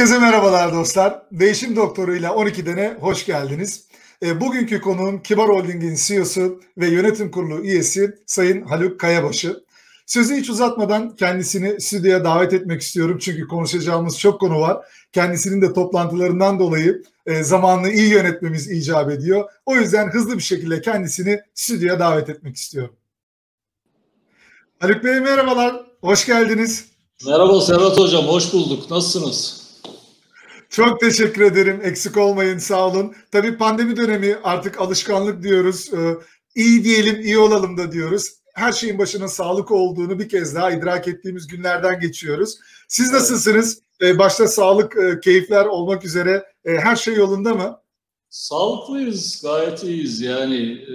Herkese merhabalar dostlar. Değişim Doktoru ile 12 dene hoş geldiniz. E, bugünkü konuğum Kibar Holding'in CEO'su ve yönetim kurulu üyesi Sayın Haluk Kayabaşı. Sözü hiç uzatmadan kendisini stüdyoya davet etmek istiyorum. Çünkü konuşacağımız çok konu var. Kendisinin de toplantılarından dolayı e, zamanını iyi yönetmemiz icap ediyor. O yüzden hızlı bir şekilde kendisini stüdyoya davet etmek istiyorum. Haluk Bey merhabalar, hoş geldiniz. Merhaba Serhat Hocam, hoş bulduk. Nasılsınız? Çok teşekkür ederim. Eksik olmayın, sağ olun. Tabii pandemi dönemi artık alışkanlık diyoruz. Ee, iyi diyelim, iyi olalım da diyoruz. Her şeyin başına sağlık olduğunu bir kez daha idrak ettiğimiz günlerden geçiyoruz. Siz nasılsınız? Ee, başta sağlık, e, keyifler olmak üzere e, her şey yolunda mı? Sağlıklıyız, gayet iyiyiz. Yani e,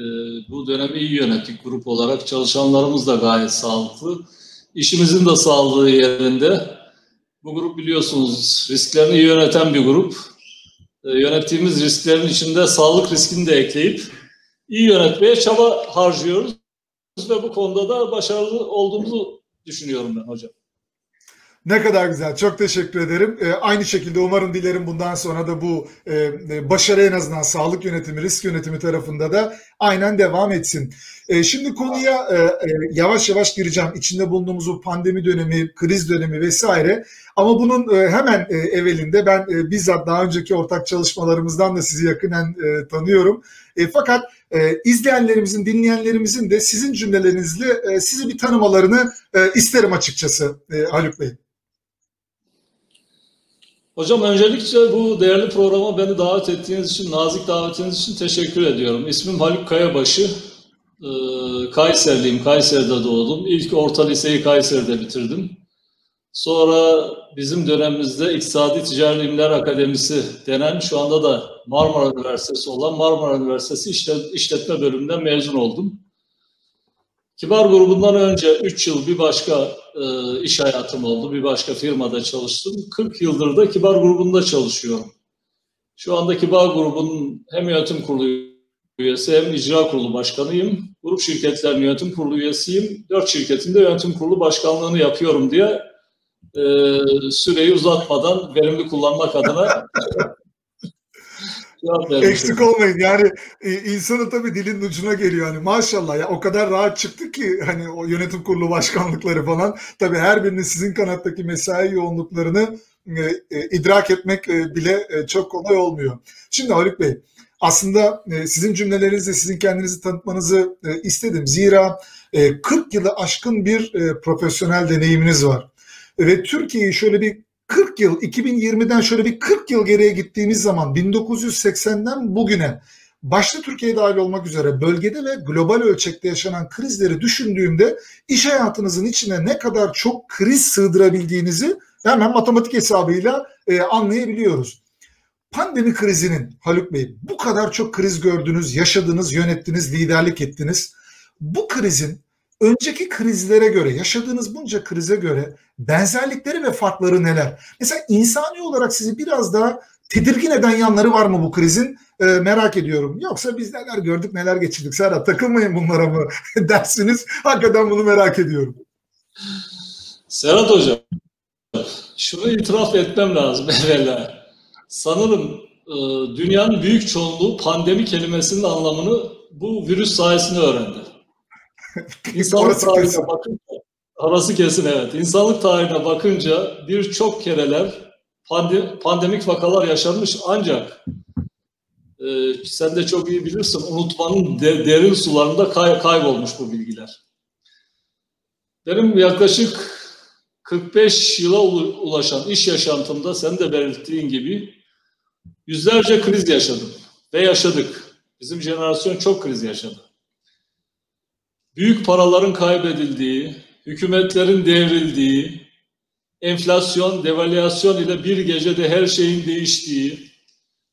bu dönemi iyi yönettik grup olarak. Çalışanlarımız da gayet sağlıklı. İşimizin de sağlığı yerinde. Bu grup biliyorsunuz risklerini yöneten bir grup. E, yönettiğimiz risklerin içinde sağlık riskini de ekleyip iyi yönetmeye çaba harcıyoruz. Ve bu konuda da başarılı olduğumuzu düşünüyorum ben hocam. Ne kadar güzel. Çok teşekkür ederim. E, aynı şekilde umarım dilerim bundan sonra da bu e, e, başarı en azından sağlık yönetimi, risk yönetimi tarafında da aynen devam etsin. E, şimdi konuya e, e, yavaş yavaş gireceğim. İçinde bulunduğumuz bu pandemi dönemi, kriz dönemi vesaire. Ama bunun e, hemen e, evvelinde ben e, bizzat daha önceki ortak çalışmalarımızdan da sizi yakinen e, tanıyorum. E, fakat e, izleyenlerimizin, dinleyenlerimizin de sizin cümlelerinizle e, sizi bir tanımalarını e, isterim açıkçası e, Haluk Bey. Hocam öncelikle bu değerli programa beni davet ettiğiniz için, nazik davetiniz için teşekkür ediyorum. İsmim Haluk Kayabaşı. Ee, Kayserliyim, Kayseri'de doğdum. İlk orta liseyi Kayseri'de bitirdim. Sonra bizim dönemimizde İktisadi Ticari İlimler Akademisi denen şu anda da Marmara Üniversitesi olan Marmara Üniversitesi İşletme Bölümünden mezun oldum. Kibar grubundan önce 3 yıl bir başka e, iş hayatım oldu. Bir başka firmada çalıştım. 40 yıldır da Kibar grubunda çalışıyorum. Şu anda Kibar grubunun hem yönetim kurulu üyesi hem icra kurulu başkanıyım. Grup şirketlerinin yönetim kurulu üyesiyim. Dört şirketin de yönetim kurulu başkanlığını yapıyorum diye e, süreyi uzatmadan verimli kullanmak adına Eksik olmayın yani e, insanın tabii dilin ucuna geliyor hani maşallah ya o kadar rahat çıktı ki hani o yönetim kurulu başkanlıkları falan tabii her birinin sizin kanattaki mesai yoğunluklarını e, e, idrak etmek e, bile e, çok kolay olmuyor. Şimdi Haluk Bey aslında e, sizin cümlelerinizle sizin kendinizi tanıtmanızı e, istedim. Zira e, 40 yılı aşkın bir e, profesyonel deneyiminiz var. Ve Türkiye'yi şöyle bir 40 yıl 2020'den şöyle bir 40 yıl geriye gittiğimiz zaman 1980'den bugüne başta Türkiye dahil olmak üzere bölgede ve global ölçekte yaşanan krizleri düşündüğümde iş hayatınızın içine ne kadar çok kriz sığdırabildiğinizi hemen matematik hesabıyla e, anlayabiliyoruz. Pandemi krizinin Haluk Bey bu kadar çok kriz gördünüz, yaşadınız, yönettiniz, liderlik ettiniz. Bu krizin önceki krizlere göre, yaşadığınız bunca krize göre benzerlikleri ve farkları neler? Mesela insani olarak sizi biraz daha tedirgin eden yanları var mı bu krizin? E, merak ediyorum. Yoksa biz neler gördük, neler geçirdik. Serhat takılmayın bunlara mı dersiniz? Hakikaten bunu merak ediyorum. Serhat Hocam, şunu itiraf etmem lazım evvela. Sanırım e, dünyanın büyük çoğunluğu pandemi kelimesinin anlamını bu virüs sayesinde öğrendi. İnsanlık tarihine bakınca, arası kesin evet. İnsanlık tarihine bakınca birçok kereler pandemi, pandemik vakalar yaşanmış ancak e, sen de çok iyi bilirsin unutmanın de, derin sularında kay, kaybolmuş bu bilgiler. Benim yaklaşık 45 yıla ulaşan iş yaşantımda sen de belirttiğin gibi yüzlerce kriz yaşadım ve yaşadık. Bizim jenerasyon çok kriz yaşadı büyük paraların kaybedildiği, hükümetlerin devrildiği, enflasyon, devalüasyon ile bir gecede her şeyin değiştiği,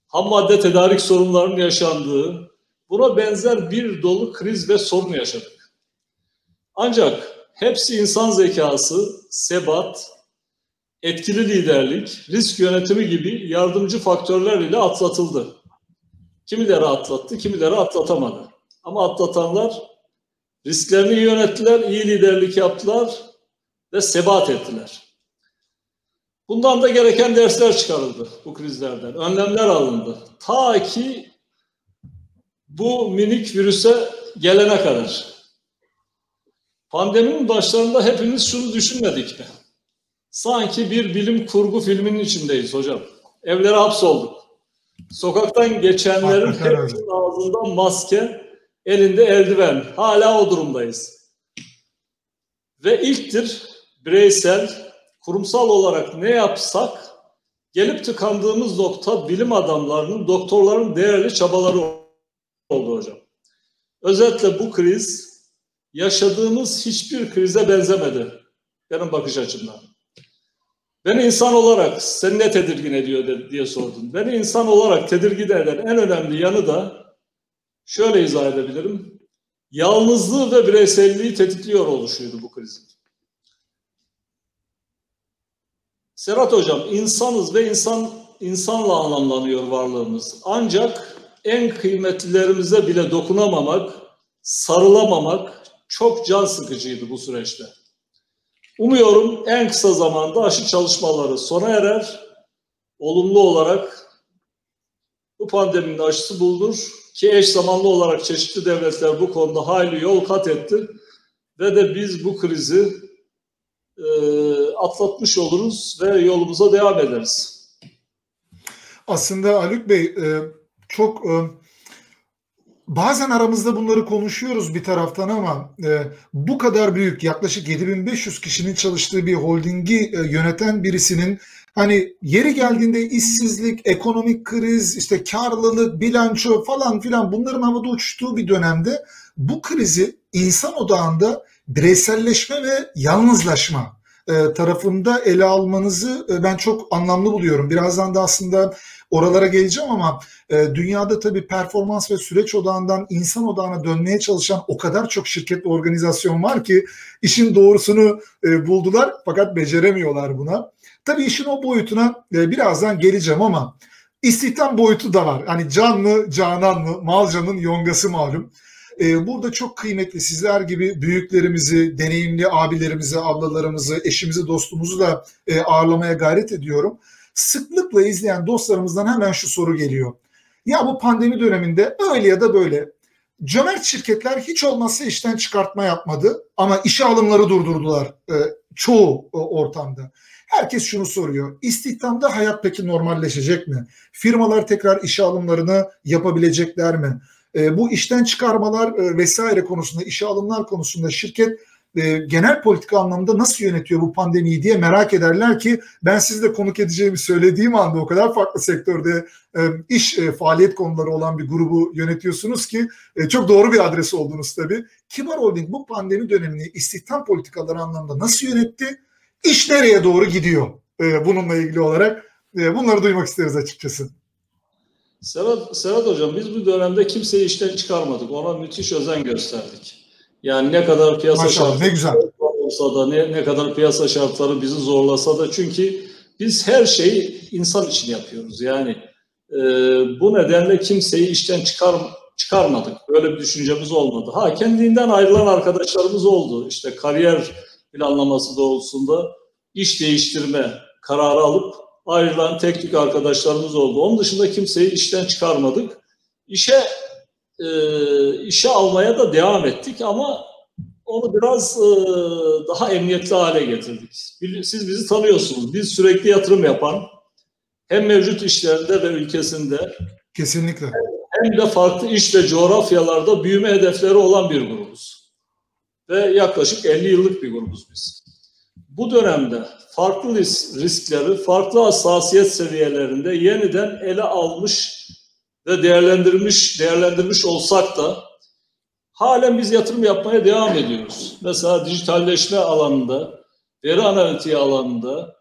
ham madde tedarik sorunlarının yaşandığı, buna benzer bir dolu kriz ve sorun yaşadık. Ancak hepsi insan zekası, sebat, etkili liderlik, risk yönetimi gibi yardımcı faktörler ile atlatıldı. Kimileri atlattı, kimileri atlatamadı. Ama atlatanlar Risklerini yönettiler, iyi liderlik yaptılar ve sebat ettiler. Bundan da gereken dersler çıkarıldı bu krizlerden. Önlemler alındı. Ta ki bu minik virüse gelene kadar. Pandeminin başlarında hepimiz şunu düşünmedik mi? Sanki bir bilim kurgu filminin içindeyiz hocam. Evlere hapsolduk. Sokaktan geçenlerin hepsinin ağzında maske, elinde eldiven. Hala o durumdayız. Ve ilktir bireysel, kurumsal olarak ne yapsak gelip tıkandığımız nokta bilim adamlarının, doktorların değerli çabaları oldu hocam. Özetle bu kriz yaşadığımız hiçbir krize benzemedi benim bakış açımdan. Beni insan olarak seni ne tedirgin ediyor diye sordun. Beni insan olarak tedirgin eden en önemli yanı da şöyle izah edebilirim. Yalnızlığı ve bireyselliği tetikliyor oluşuydu bu krizin. Serhat Hocam, insanız ve insan insanla anlamlanıyor varlığımız. Ancak en kıymetlilerimize bile dokunamamak, sarılamamak çok can sıkıcıydı bu süreçte. Umuyorum en kısa zamanda aşı çalışmaları sona erer, olumlu olarak bu pandeminin aşısı bulunur ki eş zamanlı olarak çeşitli devletler bu konuda hayli yol kat etti ve de biz bu krizi e, atlatmış oluruz ve yolumuza devam ederiz. Aslında Haluk Bey e, çok e, bazen aramızda bunları konuşuyoruz bir taraftan ama e, bu kadar büyük yaklaşık 7500 kişinin çalıştığı bir holdingi e, yöneten birisinin hani yeri geldiğinde işsizlik, ekonomik kriz, işte karlılık, bilanço falan filan bunların havada uçtuğu bir dönemde bu krizi insan odağında bireyselleşme ve yalnızlaşma e, tarafında ele almanızı e, ben çok anlamlı buluyorum. Birazdan da aslında oralara geleceğim ama e, dünyada tabii performans ve süreç odağından insan odağına dönmeye çalışan o kadar çok şirket ve organizasyon var ki işin doğrusunu e, buldular fakat beceremiyorlar buna. Tabii işin o boyutuna e, birazdan geleceğim ama istihdam boyutu da var. Hani can mı canan mı malcanın yongası malum. E, burada çok kıymetli sizler gibi büyüklerimizi, deneyimli abilerimizi, ablalarımızı, eşimizi, dostumuzu da e, ağırlamaya gayret ediyorum. Sıklıkla izleyen dostlarımızdan hemen şu soru geliyor. Ya bu pandemi döneminde öyle ya da böyle cömert şirketler hiç olmazsa işten çıkartma yapmadı ama işe alımları durdurdular e, çoğu e, ortamda. Herkes şunu soruyor. İstihdamda hayat peki normalleşecek mi? Firmalar tekrar işe alımlarını yapabilecekler mi? E, bu işten çıkarmalar e, vesaire konusunda, işe alımlar konusunda şirket e, genel politika anlamında nasıl yönetiyor bu pandemiyi diye merak ederler ki ben sizle konuk edeceğimi söylediğim anda o kadar farklı sektörde e, iş e, faaliyet konuları olan bir grubu yönetiyorsunuz ki e, çok doğru bir adres oldunuz tabii. Kibar Holding bu pandemi dönemini istihdam politikaları anlamında nasıl yönetti? İş nereye doğru gidiyor e, bununla ilgili olarak? E, bunları duymak isteriz açıkçası. Serhat, Serhat Hocam biz bu dönemde kimseyi işten çıkarmadık. Ona müthiş özen gösterdik. Yani ne kadar piyasa Maşallah, şartları ne güzel. olsa da ne, ne kadar piyasa şartları bizi zorlasa da çünkü biz her şeyi insan için yapıyoruz. Yani e, bu nedenle kimseyi işten çıkar çıkarmadık. Böyle bir düşüncemiz olmadı. Ha kendinden ayrılan arkadaşlarımız oldu. İşte kariyer planlaması doğrultusunda iş değiştirme kararı alıp ayrılan teknik arkadaşlarımız oldu. Onun dışında kimseyi işten çıkarmadık. İşe e, işe almaya da devam ettik ama onu biraz e, daha emniyetli hale getirdik. Siz bizi tanıyorsunuz. Biz sürekli yatırım yapan hem mevcut işlerinde ve ülkesinde Kesinlikle. hem de farklı iş ve coğrafyalarda büyüme hedefleri olan bir grubuz. Ve yaklaşık 50 yıllık bir grubuz biz. Bu dönemde farklı ris- riskleri, farklı hassasiyet seviyelerinde yeniden ele almış ve değerlendirmiş değerlendirmiş olsak da halen biz yatırım yapmaya devam ediyoruz. Mesela dijitalleşme alanında, veri analitiği alanında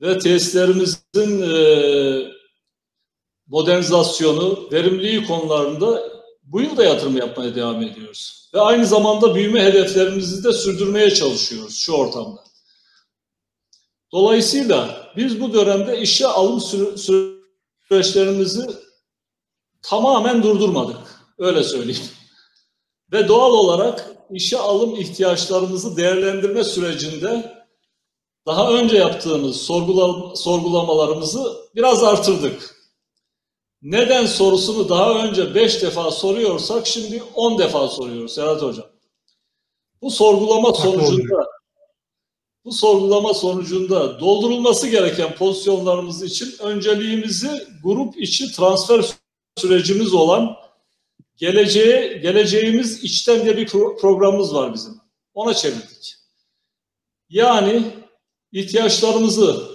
ve tesislerimizin eee modernizasyonu, verimliliği konularında bu yıl da yatırım yapmaya devam ediyoruz. Ve aynı zamanda büyüme hedeflerimizi de sürdürmeye çalışıyoruz şu ortamda. Dolayısıyla biz bu dönemde işe alım süre- süreçlerimizi tamamen durdurmadık. Öyle söyleyeyim. Ve doğal olarak işe alım ihtiyaçlarımızı değerlendirme sürecinde daha önce yaptığımız sorgula, sorgulamalarımızı biraz artırdık. Neden sorusunu daha önce 5 defa soruyorsak şimdi 10 defa soruyoruz Serhat Hocam. Bu sorgulama sonucunda bu sorgulama sonucunda doldurulması gereken pozisyonlarımız için önceliğimizi grup içi transfer sürecimiz olan geleceğe geleceğimiz içten diye bir pro programımız var bizim. Ona çevirdik. Yani ihtiyaçlarımızı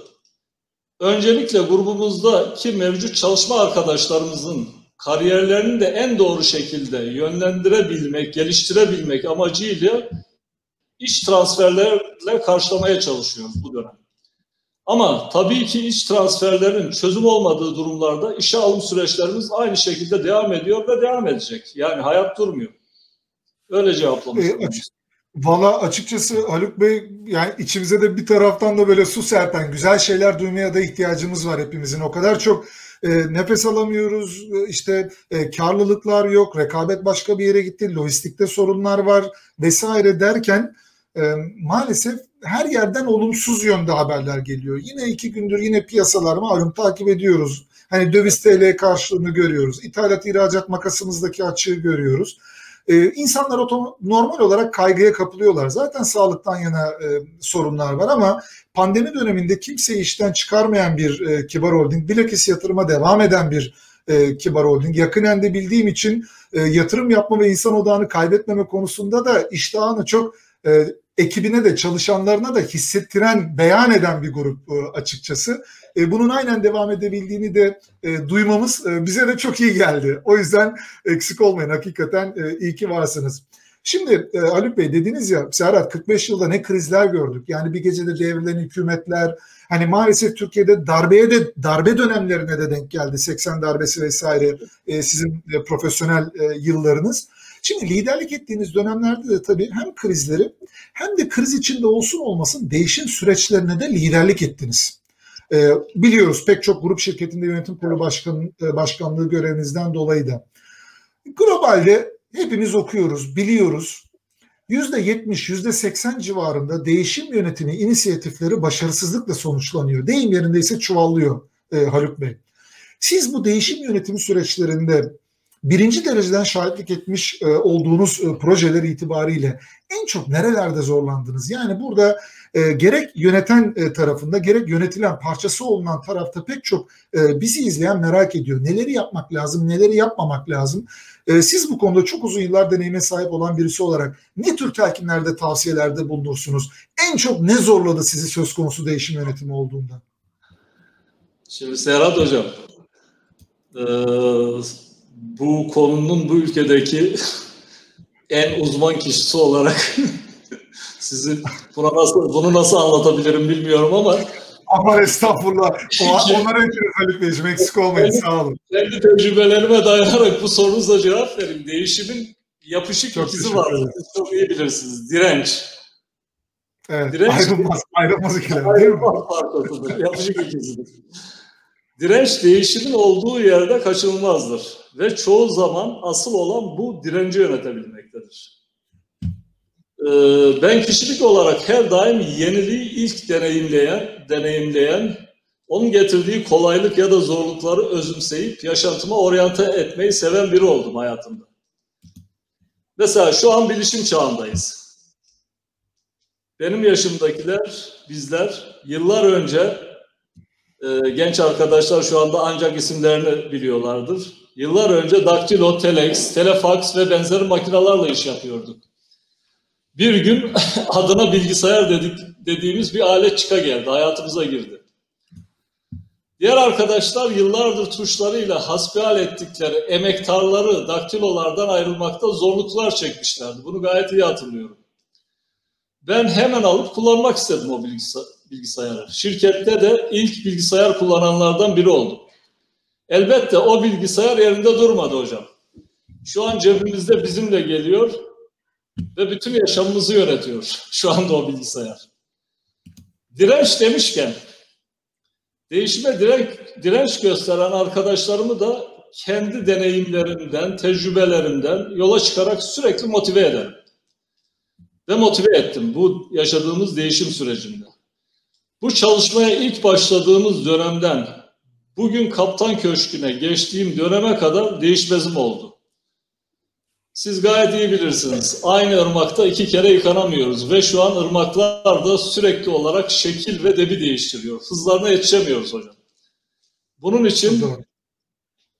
öncelikle grubumuzdaki mevcut çalışma arkadaşlarımızın kariyerlerini de en doğru şekilde yönlendirebilmek, geliştirebilmek amacıyla iş transferlerle karşılamaya çalışıyoruz bu dönem. Ama tabii ki iş transferlerin çözüm olmadığı durumlarda işe alım süreçlerimiz aynı şekilde devam ediyor ve devam edecek. Yani hayat durmuyor. Öyle cevaplamış. E, açık, Valla açıkçası Haluk Bey yani içimize de bir taraftan da böyle su serpen güzel şeyler duymaya da ihtiyacımız var hepimizin. O kadar çok e, nefes alamıyoruz işte e, karlılıklar yok rekabet başka bir yere gitti lojistikte sorunlar var vesaire derken e, maalesef her yerden olumsuz yönde haberler geliyor. Yine iki gündür yine piyasalar malum takip ediyoruz. Hani döviz TL karşılığını görüyoruz. İthalat ihracat makasımızdaki açığı görüyoruz. Ee, insanlar normal olarak kaygıya kapılıyorlar. Zaten sağlıktan yana e, sorunlar var ama pandemi döneminde kimseyi işten çıkarmayan bir e, kibar holding, bilakis yatırıma devam eden bir e, kibar holding. Yakınen de bildiğim için e, yatırım yapma ve insan odağını kaybetmeme konusunda da iştahını çok e, ekibine de çalışanlarına da hissettiren, beyan eden bir grup e, açıkçası. E, bunun aynen devam edebildiğini de e, duymamız bize de çok iyi geldi. O yüzden eksik olmayın hakikaten iyi ki varsınız. Şimdi Haluk Bey dediniz ya Serhat 45 yılda ne krizler gördük. Yani bir gecede devrilen hükümetler hani maalesef Türkiye'de darbeye de darbe dönemlerine de denk geldi. 80 darbesi vesaire sizin profesyonel yıllarınız. Şimdi liderlik ettiğiniz dönemlerde de tabii hem krizleri hem de kriz içinde olsun olmasın değişim süreçlerine de liderlik ettiniz. Ee, biliyoruz pek çok grup şirketinde yönetim kurulu başkan, e, başkanlığı görevinizden dolayı da. Globalde hepimiz okuyoruz, biliyoruz. %70, %80 civarında değişim yönetimi inisiyatifleri başarısızlıkla sonuçlanıyor. Deyim yerinde ise çuvallıyor e, Haluk Bey. Siz bu değişim yönetimi süreçlerinde birinci dereceden şahitlik etmiş e, olduğunuz e, projeler itibariyle en çok nerelerde zorlandınız? Yani burada e, gerek yöneten e, tarafında gerek yönetilen parçası olunan tarafta pek çok e, bizi izleyen merak ediyor. Neleri yapmak lazım, neleri yapmamak lazım? E, siz bu konuda çok uzun yıllar deneyime sahip olan birisi olarak ne tür telkinlerde, tavsiyelerde bulunursunuz? En çok ne zorladı sizi söz konusu değişim yönetimi olduğunda? Şimdi Serhat Hocam, e, bu konunun bu ülkedeki en uzman kişisi olarak sizin buna nasıl bunu nasıl anlatabilirim bilmiyorum ama Aman estağfurullah. O, onlara hepiniz Haluk Beyciğim eksik olmayın sağ olun. Kendi tecrübelerime dayanarak bu sorunuza cevap vereyim. Değişimin yapışık Çok ikizi var. Siz çok iyi bilirsiniz. Direnç. Evet, Direnç, ayrılmaz, ayrılmaz ikiler değil mi? Parçasıdır, yapışık ikizidir. Direnç değişimin olduğu yerde kaçınılmazdır ve çoğu zaman asıl olan bu direnci yönetebilmektedir. Ee, ben kişilik olarak her daim yeniliği ilk deneyimleyen, deneyimleyen, onun getirdiği kolaylık ya da zorlukları özümseyip yaşantıma oryante etmeyi seven biri oldum hayatımda. Mesela şu an bilişim çağındayız. Benim yaşımdakiler, bizler yıllar önce e, genç arkadaşlar şu anda ancak isimlerini biliyorlardır. Yıllar önce daktilo, telex, telefax ve benzeri makinalarla iş yapıyorduk. Bir gün adına bilgisayar dedik, dediğimiz bir alet çıka geldi, hayatımıza girdi. Diğer arkadaşlar yıllardır tuşlarıyla hasbihal ettikleri emektarları daktilolardan ayrılmakta zorluklar çekmişlerdi. Bunu gayet iyi hatırlıyorum. Ben hemen alıp kullanmak istedim o bilgisayarı. Şirkette de ilk bilgisayar kullananlardan biri oldum. Elbette o bilgisayar yerinde durmadı hocam. Şu an cebimizde bizimle geliyor ve bütün yaşamımızı yönetiyor şu anda o bilgisayar. Direnç demişken değişime direnç, direnç gösteren arkadaşlarımı da kendi deneyimlerimden, tecrübelerimden yola çıkarak sürekli motive ederim. Ve motive ettim bu yaşadığımız değişim sürecinde. Bu çalışmaya ilk başladığımız dönemden bugün Kaptan Köşkü'ne geçtiğim döneme kadar değişmezim oldu. Siz gayet iyi bilirsiniz. Aynı ırmakta iki kere yıkanamıyoruz ve şu an ırmaklar da sürekli olarak şekil ve debi değiştiriyor. Hızlarına yetişemiyoruz hocam. Bunun için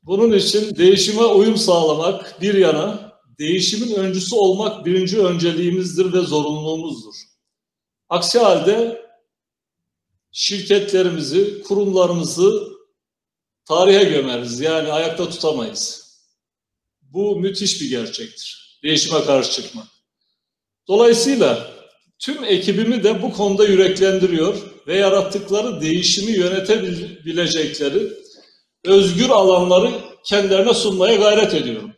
bunun için değişime uyum sağlamak bir yana, değişimin öncüsü olmak birinci önceliğimizdir ve zorunluluğumuzdur. Aksi halde şirketlerimizi, kurumlarımızı tarihe gömeriz. Yani ayakta tutamayız. Bu müthiş bir gerçektir. Değişime karşı çıkmak. Dolayısıyla tüm ekibimi de bu konuda yüreklendiriyor ve yarattıkları değişimi yönetebilecekleri özgür alanları kendilerine sunmaya gayret ediyorum.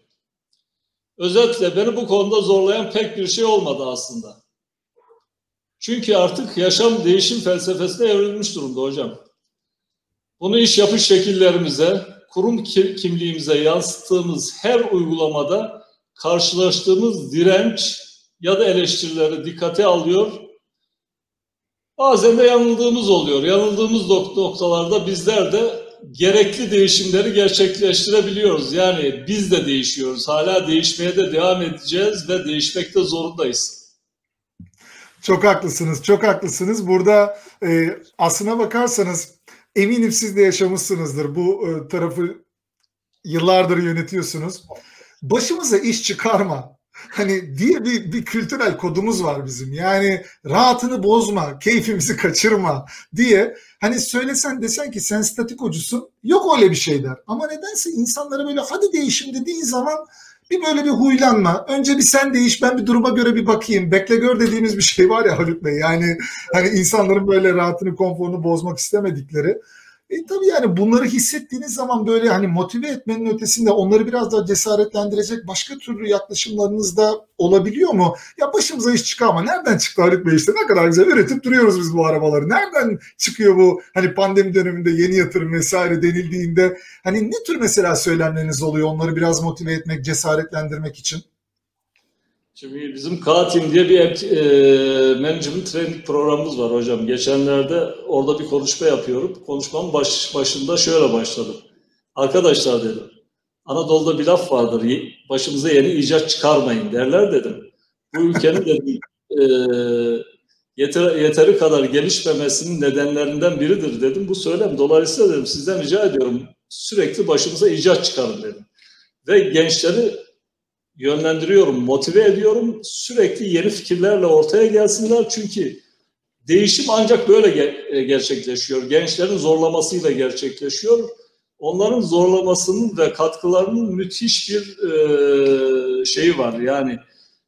Özetle beni bu konuda zorlayan pek bir şey olmadı aslında. Çünkü artık yaşam değişim felsefesine evrilmiş durumda hocam. Bunu iş yapış şekillerimize, kurum kimliğimize yansıttığımız her uygulamada karşılaştığımız direnç ya da eleştirileri dikkate alıyor. Bazen de yanıldığımız oluyor. Yanıldığımız noktalarda bizler de gerekli değişimleri gerçekleştirebiliyoruz. Yani biz de değişiyoruz. Hala değişmeye de devam edeceğiz ve değişmekte zorundayız. Çok haklısınız, çok haklısınız. Burada e, aslına bakarsanız eminim siz de yaşamışsınızdır. Bu e, tarafı yıllardır yönetiyorsunuz. Başımıza iş çıkarma. Hani diye bir, bir kültürel kodumuz var bizim. Yani rahatını bozma, keyfimizi kaçırma diye. Hani söylesen desen ki sen statikocusun. Yok öyle bir şey der. Ama nedense insanlara böyle hadi değişim dediğin zaman bir böyle bir huylanma. Önce bir sen değiş ben bir duruma göre bir bakayım. Bekle gör dediğimiz bir şey var ya Haluk Bey. Yani hani insanların böyle rahatını konforunu bozmak istemedikleri. E, tabii yani bunları hissettiğiniz zaman böyle hani motive etmenin ötesinde onları biraz daha cesaretlendirecek başka türlü yaklaşımlarınız da olabiliyor mu? Ya başımıza iş çıkıyor ama nereden çıktı Haluk Bey işte ne kadar güzel üretip duruyoruz biz bu arabaları. Nereden çıkıyor bu hani pandemi döneminde yeni yatırım vesaire denildiğinde hani ne tür mesela söylemleriniz oluyor onları biraz motive etmek, cesaretlendirmek için? Şimdi bizim K-Team diye bir e, management training programımız var hocam. Geçenlerde orada bir konuşma yapıyorum. Konuşmamın baş, başında şöyle başladım. Arkadaşlar dedim, Anadolu'da bir laf vardır, başımıza yeni icat çıkarmayın derler dedim. Bu ülkenin de e, yeter, yeteri kadar gelişmemesinin nedenlerinden biridir dedim. Bu söylem dolayısıyla dedim sizden rica ediyorum sürekli başımıza icat çıkarın dedim. Ve gençleri yönlendiriyorum, motive ediyorum. Sürekli yeni fikirlerle ortaya gelsinler. Çünkü değişim ancak böyle ge- gerçekleşiyor. Gençlerin zorlamasıyla gerçekleşiyor. Onların zorlamasının ve katkılarının müthiş bir e, şeyi var. Yani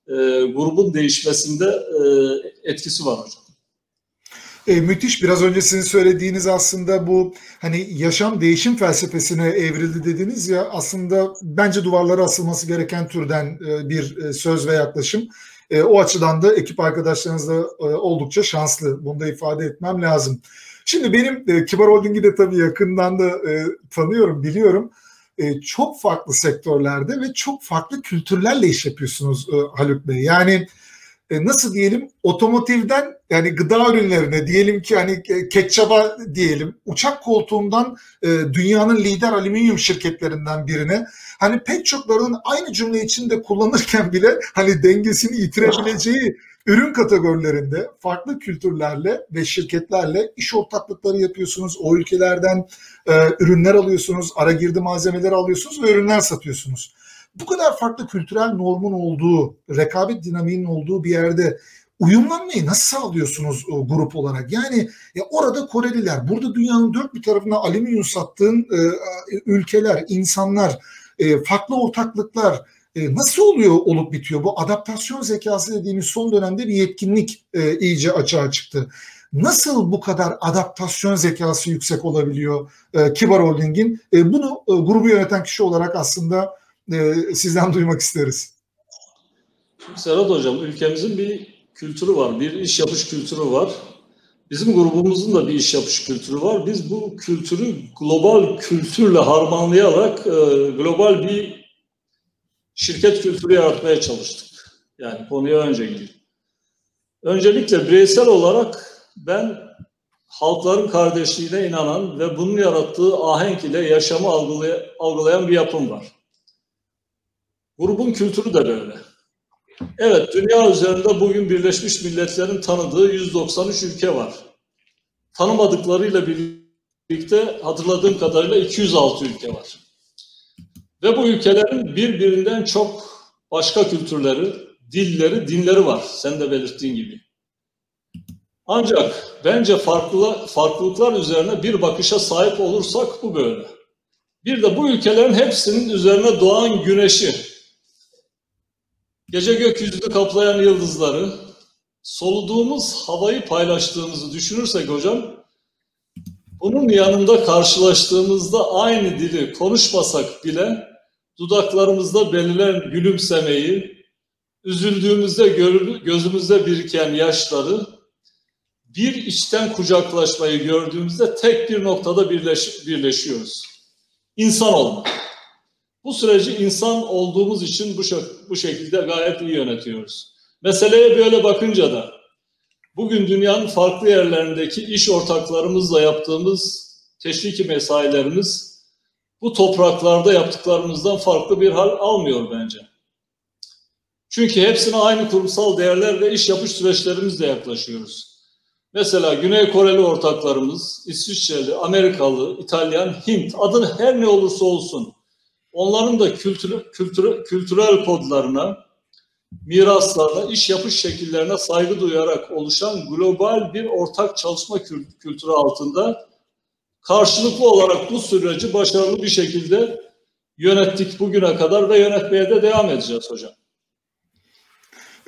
e, grubun değişmesinde e, etkisi var hocam. E, müthiş. Biraz önce sizin söylediğiniz aslında bu hani yaşam değişim felsefesine evrildi dediniz ya aslında bence duvarlara asılması gereken türden e, bir e, söz ve yaklaşım. E, o açıdan da ekip arkadaşlarınız da e, oldukça şanslı. Bunu da ifade etmem lazım. Şimdi benim e, Kibar Holding'i de tabii yakından da e, tanıyorum, biliyorum. E, çok farklı sektörlerde ve çok farklı kültürlerle iş yapıyorsunuz e, Haluk Bey. Yani e, nasıl diyelim otomotivden yani gıda ürünlerine diyelim ki hani ketçaba diyelim uçak koltuğundan e, dünyanın lider alüminyum şirketlerinden birine hani pek çoklarının aynı cümle içinde kullanırken bile hani dengesini yitirebileceği ürün kategorilerinde farklı kültürlerle ve şirketlerle iş ortaklıkları yapıyorsunuz. O ülkelerden e, ürünler alıyorsunuz, ara girdi malzemeleri alıyorsunuz ve ürünler satıyorsunuz bu kadar farklı kültürel normun olduğu, rekabet dinamiğinin olduğu bir yerde uyumlanmayı nasıl sağlıyorsunuz o grup olarak? Yani ya orada Koreliler, burada dünyanın dört bir tarafına alüminyum sattığın e, ülkeler, insanlar, e, farklı ortaklıklar e, nasıl oluyor olup bitiyor? Bu adaptasyon zekası dediğimiz son dönemde bir yetkinlik e, iyice açığa çıktı. Nasıl bu kadar adaptasyon zekası yüksek olabiliyor e, Kibar Holding'in? E, bunu e, grubu yöneten kişi olarak aslında e, sizden duymak isteriz. Serhat Hocam, ülkemizin bir kültürü var, bir iş yapış kültürü var. Bizim grubumuzun da bir iş yapış kültürü var. Biz bu kültürü global kültürle harmanlayarak e, global bir şirket kültürü yaratmaya çalıştık. Yani konuya önce gideyim. Öncelikle bireysel olarak ben halkların kardeşliğine inanan ve bunun yarattığı ahenk ile yaşamı algılayan bir yapım var. Grubun kültürü de böyle. Evet, dünya üzerinde bugün Birleşmiş Milletler'in tanıdığı 193 ülke var. Tanımadıklarıyla birlikte hatırladığım kadarıyla 206 ülke var. Ve bu ülkelerin birbirinden çok başka kültürleri, dilleri, dinleri var. Sen de belirttiğin gibi. Ancak bence farklı, farklılıklar üzerine bir bakışa sahip olursak bu böyle. Bir de bu ülkelerin hepsinin üzerine doğan güneşi, gece gökyüzünü kaplayan yıldızları, soluduğumuz havayı paylaştığımızı düşünürsek hocam, bunun yanında karşılaştığımızda aynı dili konuşmasak bile dudaklarımızda belirlen gülümsemeyi, üzüldüğümüzde gözümüzde biriken yaşları, bir içten kucaklaşmayı gördüğümüzde tek bir noktada birleş, birleşiyoruz. İnsan olmak. Bu süreci insan olduğumuz için bu, bu şekilde gayet iyi yönetiyoruz. Meseleye böyle bakınca da bugün dünyanın farklı yerlerindeki iş ortaklarımızla yaptığımız teşviki mesailerimiz bu topraklarda yaptıklarımızdan farklı bir hal almıyor bence. Çünkü hepsine aynı kurumsal değerler ve iş yapış süreçlerimizle yaklaşıyoruz. Mesela Güney Koreli ortaklarımız, İsviçreli, Amerikalı, İtalyan, Hint, adın her ne olursa olsun onların da kültürü, kültürü, kültürel kodlarına, miraslarına, iş yapış şekillerine saygı duyarak oluşan global bir ortak çalışma kültürü altında karşılıklı olarak bu süreci başarılı bir şekilde yönettik bugüne kadar ve yönetmeye de devam edeceğiz hocam.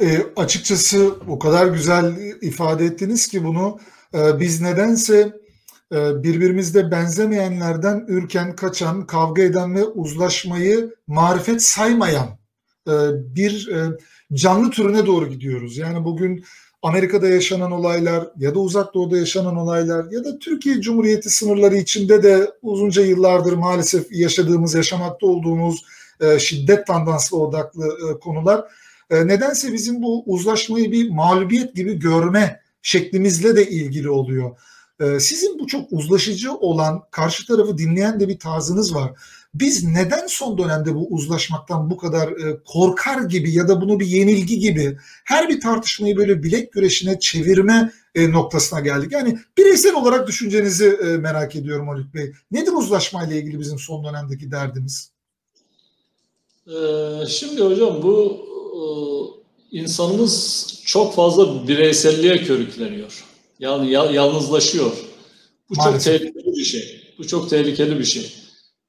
E, açıkçası o kadar güzel ifade ettiniz ki bunu e, biz nedense birbirimizde benzemeyenlerden ürken, kaçan, kavga eden ve uzlaşmayı marifet saymayan e, bir e, canlı türüne doğru gidiyoruz. Yani bugün Amerika'da yaşanan olaylar ya da uzak doğuda yaşanan olaylar ya da Türkiye Cumhuriyeti sınırları içinde de uzunca yıllardır maalesef yaşadığımız, yaşamakta olduğumuz e, şiddet tandanslı odaklı konular nedense bizim bu uzlaşmayı bir mağlubiyet gibi görme şeklimizle de ilgili oluyor. E, sizin bu çok uzlaşıcı olan, karşı tarafı dinleyen de bir tarzınız var. Biz neden son dönemde bu uzlaşmaktan bu kadar e, korkar gibi ya da bunu bir yenilgi gibi her bir tartışmayı böyle bilek güreşine çevirme noktasına geldik? Yani bireysel olarak düşüncenizi merak ediyorum Haluk Bey. Nedir uzlaşmayla ilgili bizim son dönemdeki derdimiz? Şimdi hocam bu insanımız çok fazla bireyselliğe körükleniyor. Yani yalnızlaşıyor. Bu Maalesef. çok tehlikeli bir şey. Bu çok tehlikeli bir şey.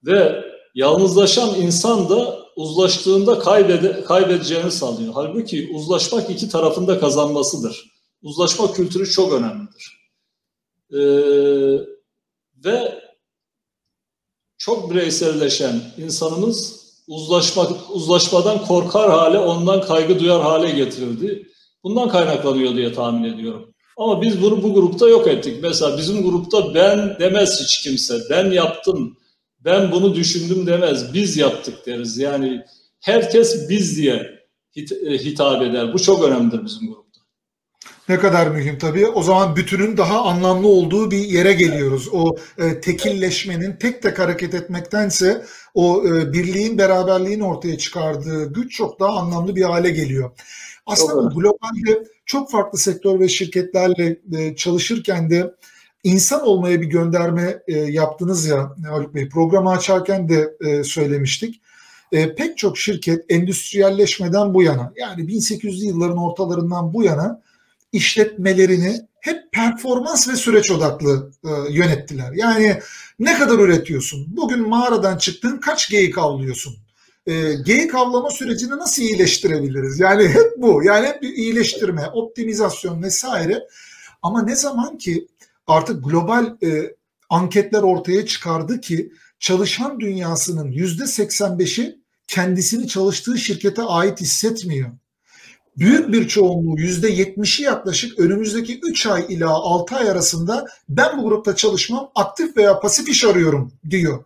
Ve yalnızlaşan insan da uzlaştığında kaybede, kaybedeceğini sanıyor. Halbuki uzlaşmak iki tarafında kazanmasıdır. Uzlaşma kültürü çok önemlidir. Ee, ve çok bireyselleşen insanımız uzlaşma, uzlaşmadan korkar hale, ondan kaygı duyar hale getirildi. Bundan kaynaklanıyor diye tahmin ediyorum. Ama biz bunu bu grupta yok ettik. Mesela bizim grupta ben demez hiç kimse. Ben yaptım, ben bunu düşündüm demez. Biz yaptık deriz. Yani herkes biz diye e, hitap eder. Bu çok önemlidir bizim grupta. Ne kadar mühim tabii. O zaman bütünün daha anlamlı olduğu bir yere geliyoruz. O e, tekilleşmenin tek tek hareket etmektense o e, birliğin, beraberliğin ortaya çıkardığı güç çok daha anlamlı bir hale geliyor. Aslında Doğru. globalde çok farklı sektör ve şirketlerle e, çalışırken de insan olmaya bir gönderme e, yaptınız ya Haluk Bey. Programı açarken de e, söylemiştik. Pek çok şirket endüstriyelleşmeden bu yana yani 1800'lü yılların ortalarından bu yana işletmelerini hep performans ve süreç odaklı yönettiler. Yani ne kadar üretiyorsun? Bugün mağaradan çıktın kaç geyik avlıyorsun? E, geyik avlama sürecini nasıl iyileştirebiliriz? Yani hep bu. Yani hep bir iyileştirme, optimizasyon vesaire. Ama ne zaman ki artık global e, anketler ortaya çıkardı ki çalışan dünyasının yüzde 85'i kendisini çalıştığı şirkete ait hissetmiyor büyük bir çoğunluğu yüzde yetmişi yaklaşık önümüzdeki 3 ay ila 6 ay arasında ben bu grupta çalışmam aktif veya pasif iş arıyorum diyor.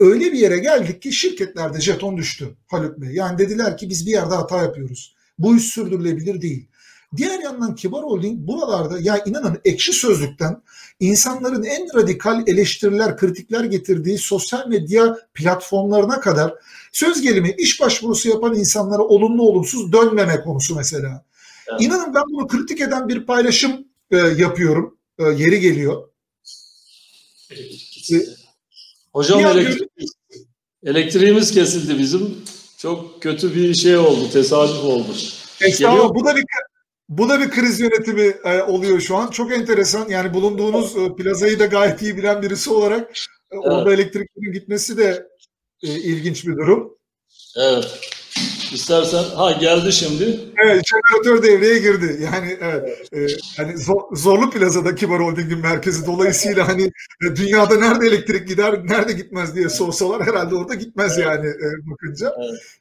Öyle bir yere geldik ki şirketlerde jeton düştü Haluk Bey. Yani dediler ki biz bir yerde hata yapıyoruz. Bu iş sürdürülebilir değil. Diğer yandan Kibar Holding buralarda ya inanın ekşi sözlükten insanların en radikal eleştiriler, kritikler getirdiği sosyal medya platformlarına kadar söz gelimi iş başvurusu yapan insanlara olumlu olumsuz dönmeme konusu mesela. Evet. İnanın ben bunu kritik eden bir paylaşım e, yapıyorum. E, yeri geliyor. E, Hocam elektrik, elektriğimiz kesildi bizim. Çok kötü bir şey oldu, tesadüf oldu. Estağfurullah. Bu da bir bu da bir kriz yönetimi e, oluyor şu an. Çok enteresan. Yani bulunduğunuz e, plazayı da gayet iyi bilen birisi olarak e, evet. orada elektriklerin gitmesi de e, ilginç bir durum. Evet. İstersen ha geldi şimdi. Evet, jeneratör devreye girdi. Yani evet, e, hani zor, zorlu plazada Kibar Holding'in merkezi dolayısıyla hani e, dünyada nerede elektrik gider, nerede gitmez diye sorsalar herhalde orada gitmez evet. yani e, bakınca.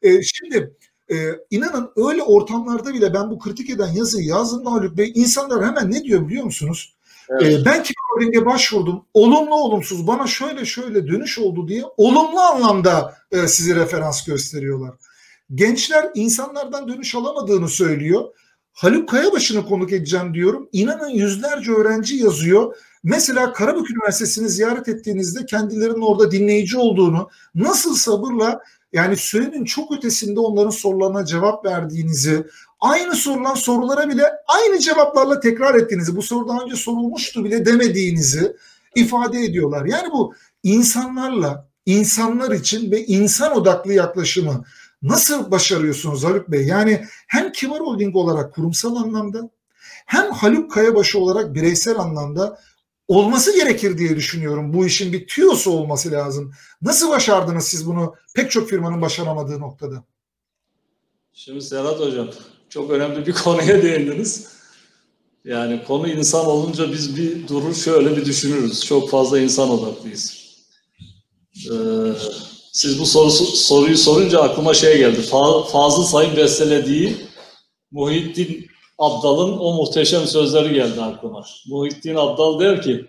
Evet. E, şimdi e, inanın öyle ortamlarda bile ben bu kritik eden yazıyı yazdığımda Haluk Bey insanlar hemen ne diyor biliyor musunuz? Evet. E, ben Kibar Holding'e başvurdum. Olumlu olumsuz bana şöyle şöyle dönüş oldu diye olumlu anlamda e, sizi referans gösteriyorlar. Gençler insanlardan dönüş alamadığını söylüyor. Haluk Kayabaşı'nı konuk edeceğim diyorum. İnanın yüzlerce öğrenci yazıyor. Mesela Karabük Üniversitesi'ni ziyaret ettiğinizde kendilerinin orada dinleyici olduğunu, nasıl sabırla yani sürenin çok ötesinde onların sorularına cevap verdiğinizi, aynı sorulan sorulara bile aynı cevaplarla tekrar ettiğinizi, bu soru daha önce sorulmuştu bile demediğinizi ifade ediyorlar. Yani bu insanlarla, insanlar için ve insan odaklı yaklaşımı nasıl başarıyorsunuz Haluk Bey? Yani hem Kibar Holding olarak kurumsal anlamda hem Haluk Kayabaşı olarak bireysel anlamda olması gerekir diye düşünüyorum. Bu işin bir tüyosu olması lazım. Nasıl başardınız siz bunu pek çok firmanın başaramadığı noktada? Şimdi Serhat Hocam çok önemli bir konuya değindiniz. Yani konu insan olunca biz bir durur şöyle bir düşünürüz. Çok fazla insan odaklıyız. Ee, siz bu sorusu, soruyu sorunca aklıma şey geldi. Fa, Fazıl Say'ın bestelediği Muhittin Abdal'ın o muhteşem sözleri geldi aklıma. Muhittin Abdal der ki,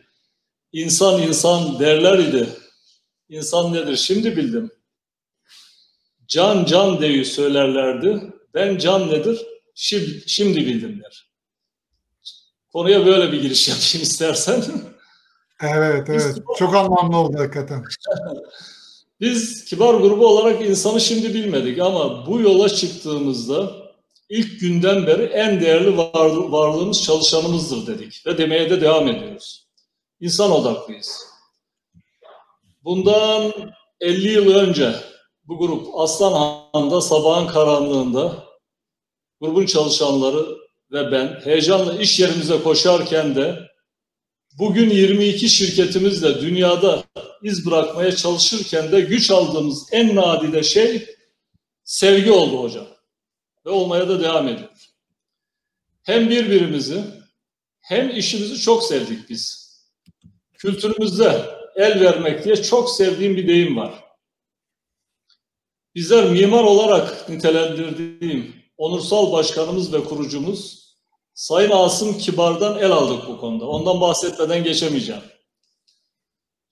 insan insan derler idi. İnsan nedir şimdi bildim. Can can deyi söylerlerdi. Ben can nedir şimdi, şimdi bildim der. Konuya böyle bir giriş yapayım istersen. Evet, evet. Çok anlamlı oldu hakikaten. Biz kibar grubu olarak insanı şimdi bilmedik ama bu yola çıktığımızda ilk günden beri en değerli varlığımız çalışanımızdır dedik ve demeye de devam ediyoruz. İnsan odaklıyız. Bundan 50 yıl önce bu grup Aslanhan'da sabahın karanlığında grubun çalışanları ve ben heyecanla iş yerimize koşarken de bugün 22 şirketimizle dünyada iz bırakmaya çalışırken de güç aldığımız en nadide şey sevgi oldu hocam. Ve olmaya da devam ediyor. Hem birbirimizi hem işimizi çok sevdik biz. Kültürümüzde el vermek diye çok sevdiğim bir deyim var. Bizler mimar olarak nitelendirdiğim onursal başkanımız ve kurucumuz Sayın Asım Kibar'dan el aldık bu konuda. Ondan bahsetmeden geçemeyeceğim.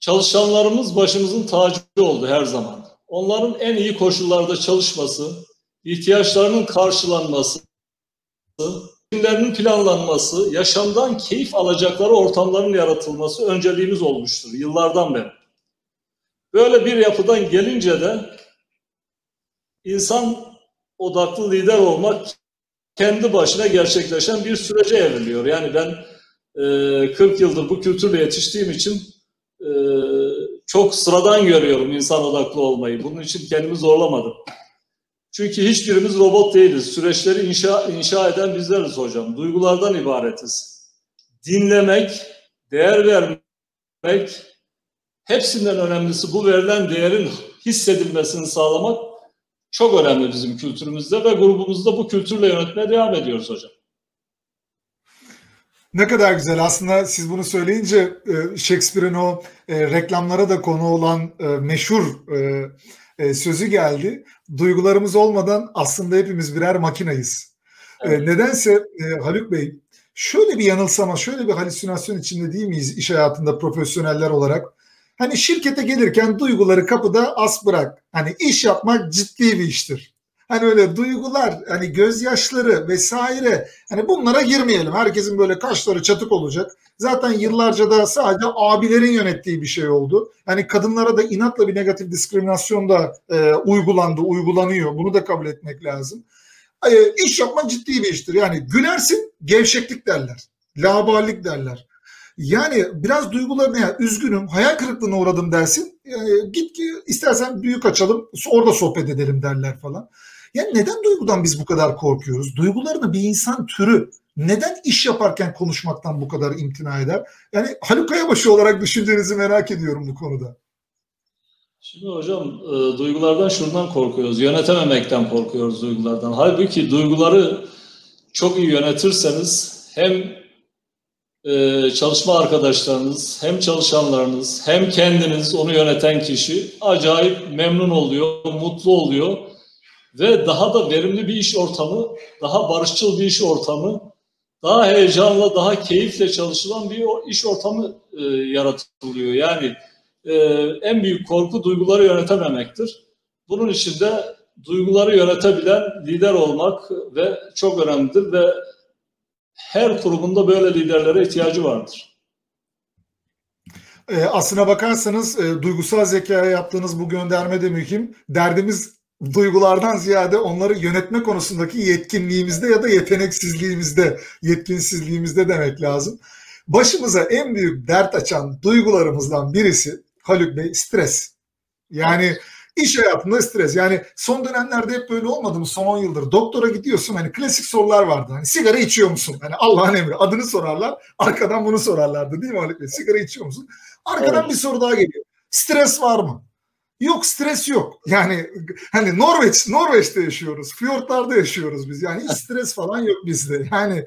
Çalışanlarımız başımızın tacı oldu her zaman. Onların en iyi koşullarda çalışması, ihtiyaçlarının karşılanması, günlerinin planlanması, yaşamdan keyif alacakları ortamların yaratılması önceliğimiz olmuştur yıllardan beri. Böyle bir yapıdan gelince de insan odaklı lider olmak kendi başına gerçekleşen bir sürece evriliyor. Yani ben e, 40 yıldır bu kültürle yetiştiğim için e, çok sıradan görüyorum insan odaklı olmayı. Bunun için kendimi zorlamadım. Çünkü hiçbirimiz robot değiliz. Süreçleri inşa, inşa eden bizleriz hocam. Duygulardan ibaretiz. Dinlemek, değer vermek, hepsinden önemlisi bu verilen değerin hissedilmesini sağlamak çok önemli bizim kültürümüzde ve grubumuzda bu kültürle yönetmeye devam ediyoruz hocam. Ne kadar güzel. Aslında siz bunu söyleyince e, Shakespeare'in o e, reklamlara da konu olan e, meşhur sözü geldi. Duygularımız olmadan aslında hepimiz birer makinayız. Evet. Nedense Haluk Bey şöyle bir yanılsama, şöyle bir halüsinasyon içinde değil miyiz iş hayatında profesyoneller olarak? Hani şirkete gelirken duyguları kapıda as bırak. Hani iş yapmak ciddi bir iştir. Hani öyle duygular, hani gözyaşları vesaire. Hani bunlara girmeyelim. Herkesin böyle kaşları çatık olacak. Zaten yıllarca da sadece abilerin yönettiği bir şey oldu. Hani kadınlara da inatla bir negatif diskriminasyon da e, uygulandı, uygulanıyor. Bunu da kabul etmek lazım. E, iş yapmak ciddi bir iştir. Yani gülersin, gevşeklik derler. Laballik derler. Yani biraz duygularına ya üzgünüm, hayal kırıklığına uğradım dersin. Yani git ki istersen büyük açalım, orada sohbet edelim derler falan. Yani neden duygudan biz bu kadar korkuyoruz? Duygularını bir insan türü neden iş yaparken konuşmaktan bu kadar imtina eder? Yani Haluk Ayabaşı olarak düşüncenizi merak ediyorum bu konuda. Şimdi hocam e, duygulardan şundan korkuyoruz. Yönetememekten korkuyoruz duygulardan. Halbuki duyguları çok iyi yönetirseniz hem e, çalışma arkadaşlarınız, hem çalışanlarınız, hem kendiniz onu yöneten kişi acayip memnun oluyor, mutlu oluyor ve daha da verimli bir iş ortamı, daha barışçıl bir iş ortamı, daha heyecanla, daha keyifle çalışılan bir iş ortamı e, yaratılıyor. Yani e, en büyük korku duyguları yönetememektir. Bunun için de duyguları yönetebilen lider olmak ve çok önemlidir ve her kurumunda böyle liderlere ihtiyacı vardır. E, aslına bakarsanız e, duygusal zekaya yaptığınız bu gönderme de mühim. Derdimiz duygulardan ziyade onları yönetme konusundaki yetkinliğimizde ya da yeteneksizliğimizde, yetkinsizliğimizde demek lazım. Başımıza en büyük dert açan duygularımızdan birisi Haluk Bey stres. Yani iş hayatında stres. Yani son dönemlerde hep böyle olmadı mı son 10 yıldır? Doktora gidiyorsun hani klasik sorular vardı. Hani sigara içiyor musun? Hani Allah'ın emri adını sorarlar. Arkadan bunu sorarlardı değil mi Haluk Bey? Sigara içiyor musun? Arkadan evet. bir soru daha geliyor. Stres var mı? Yok stres yok. Yani hani Norveç, Norveç'te yaşıyoruz. Fiyortlarda yaşıyoruz biz. Yani hiç stres falan yok bizde. Yani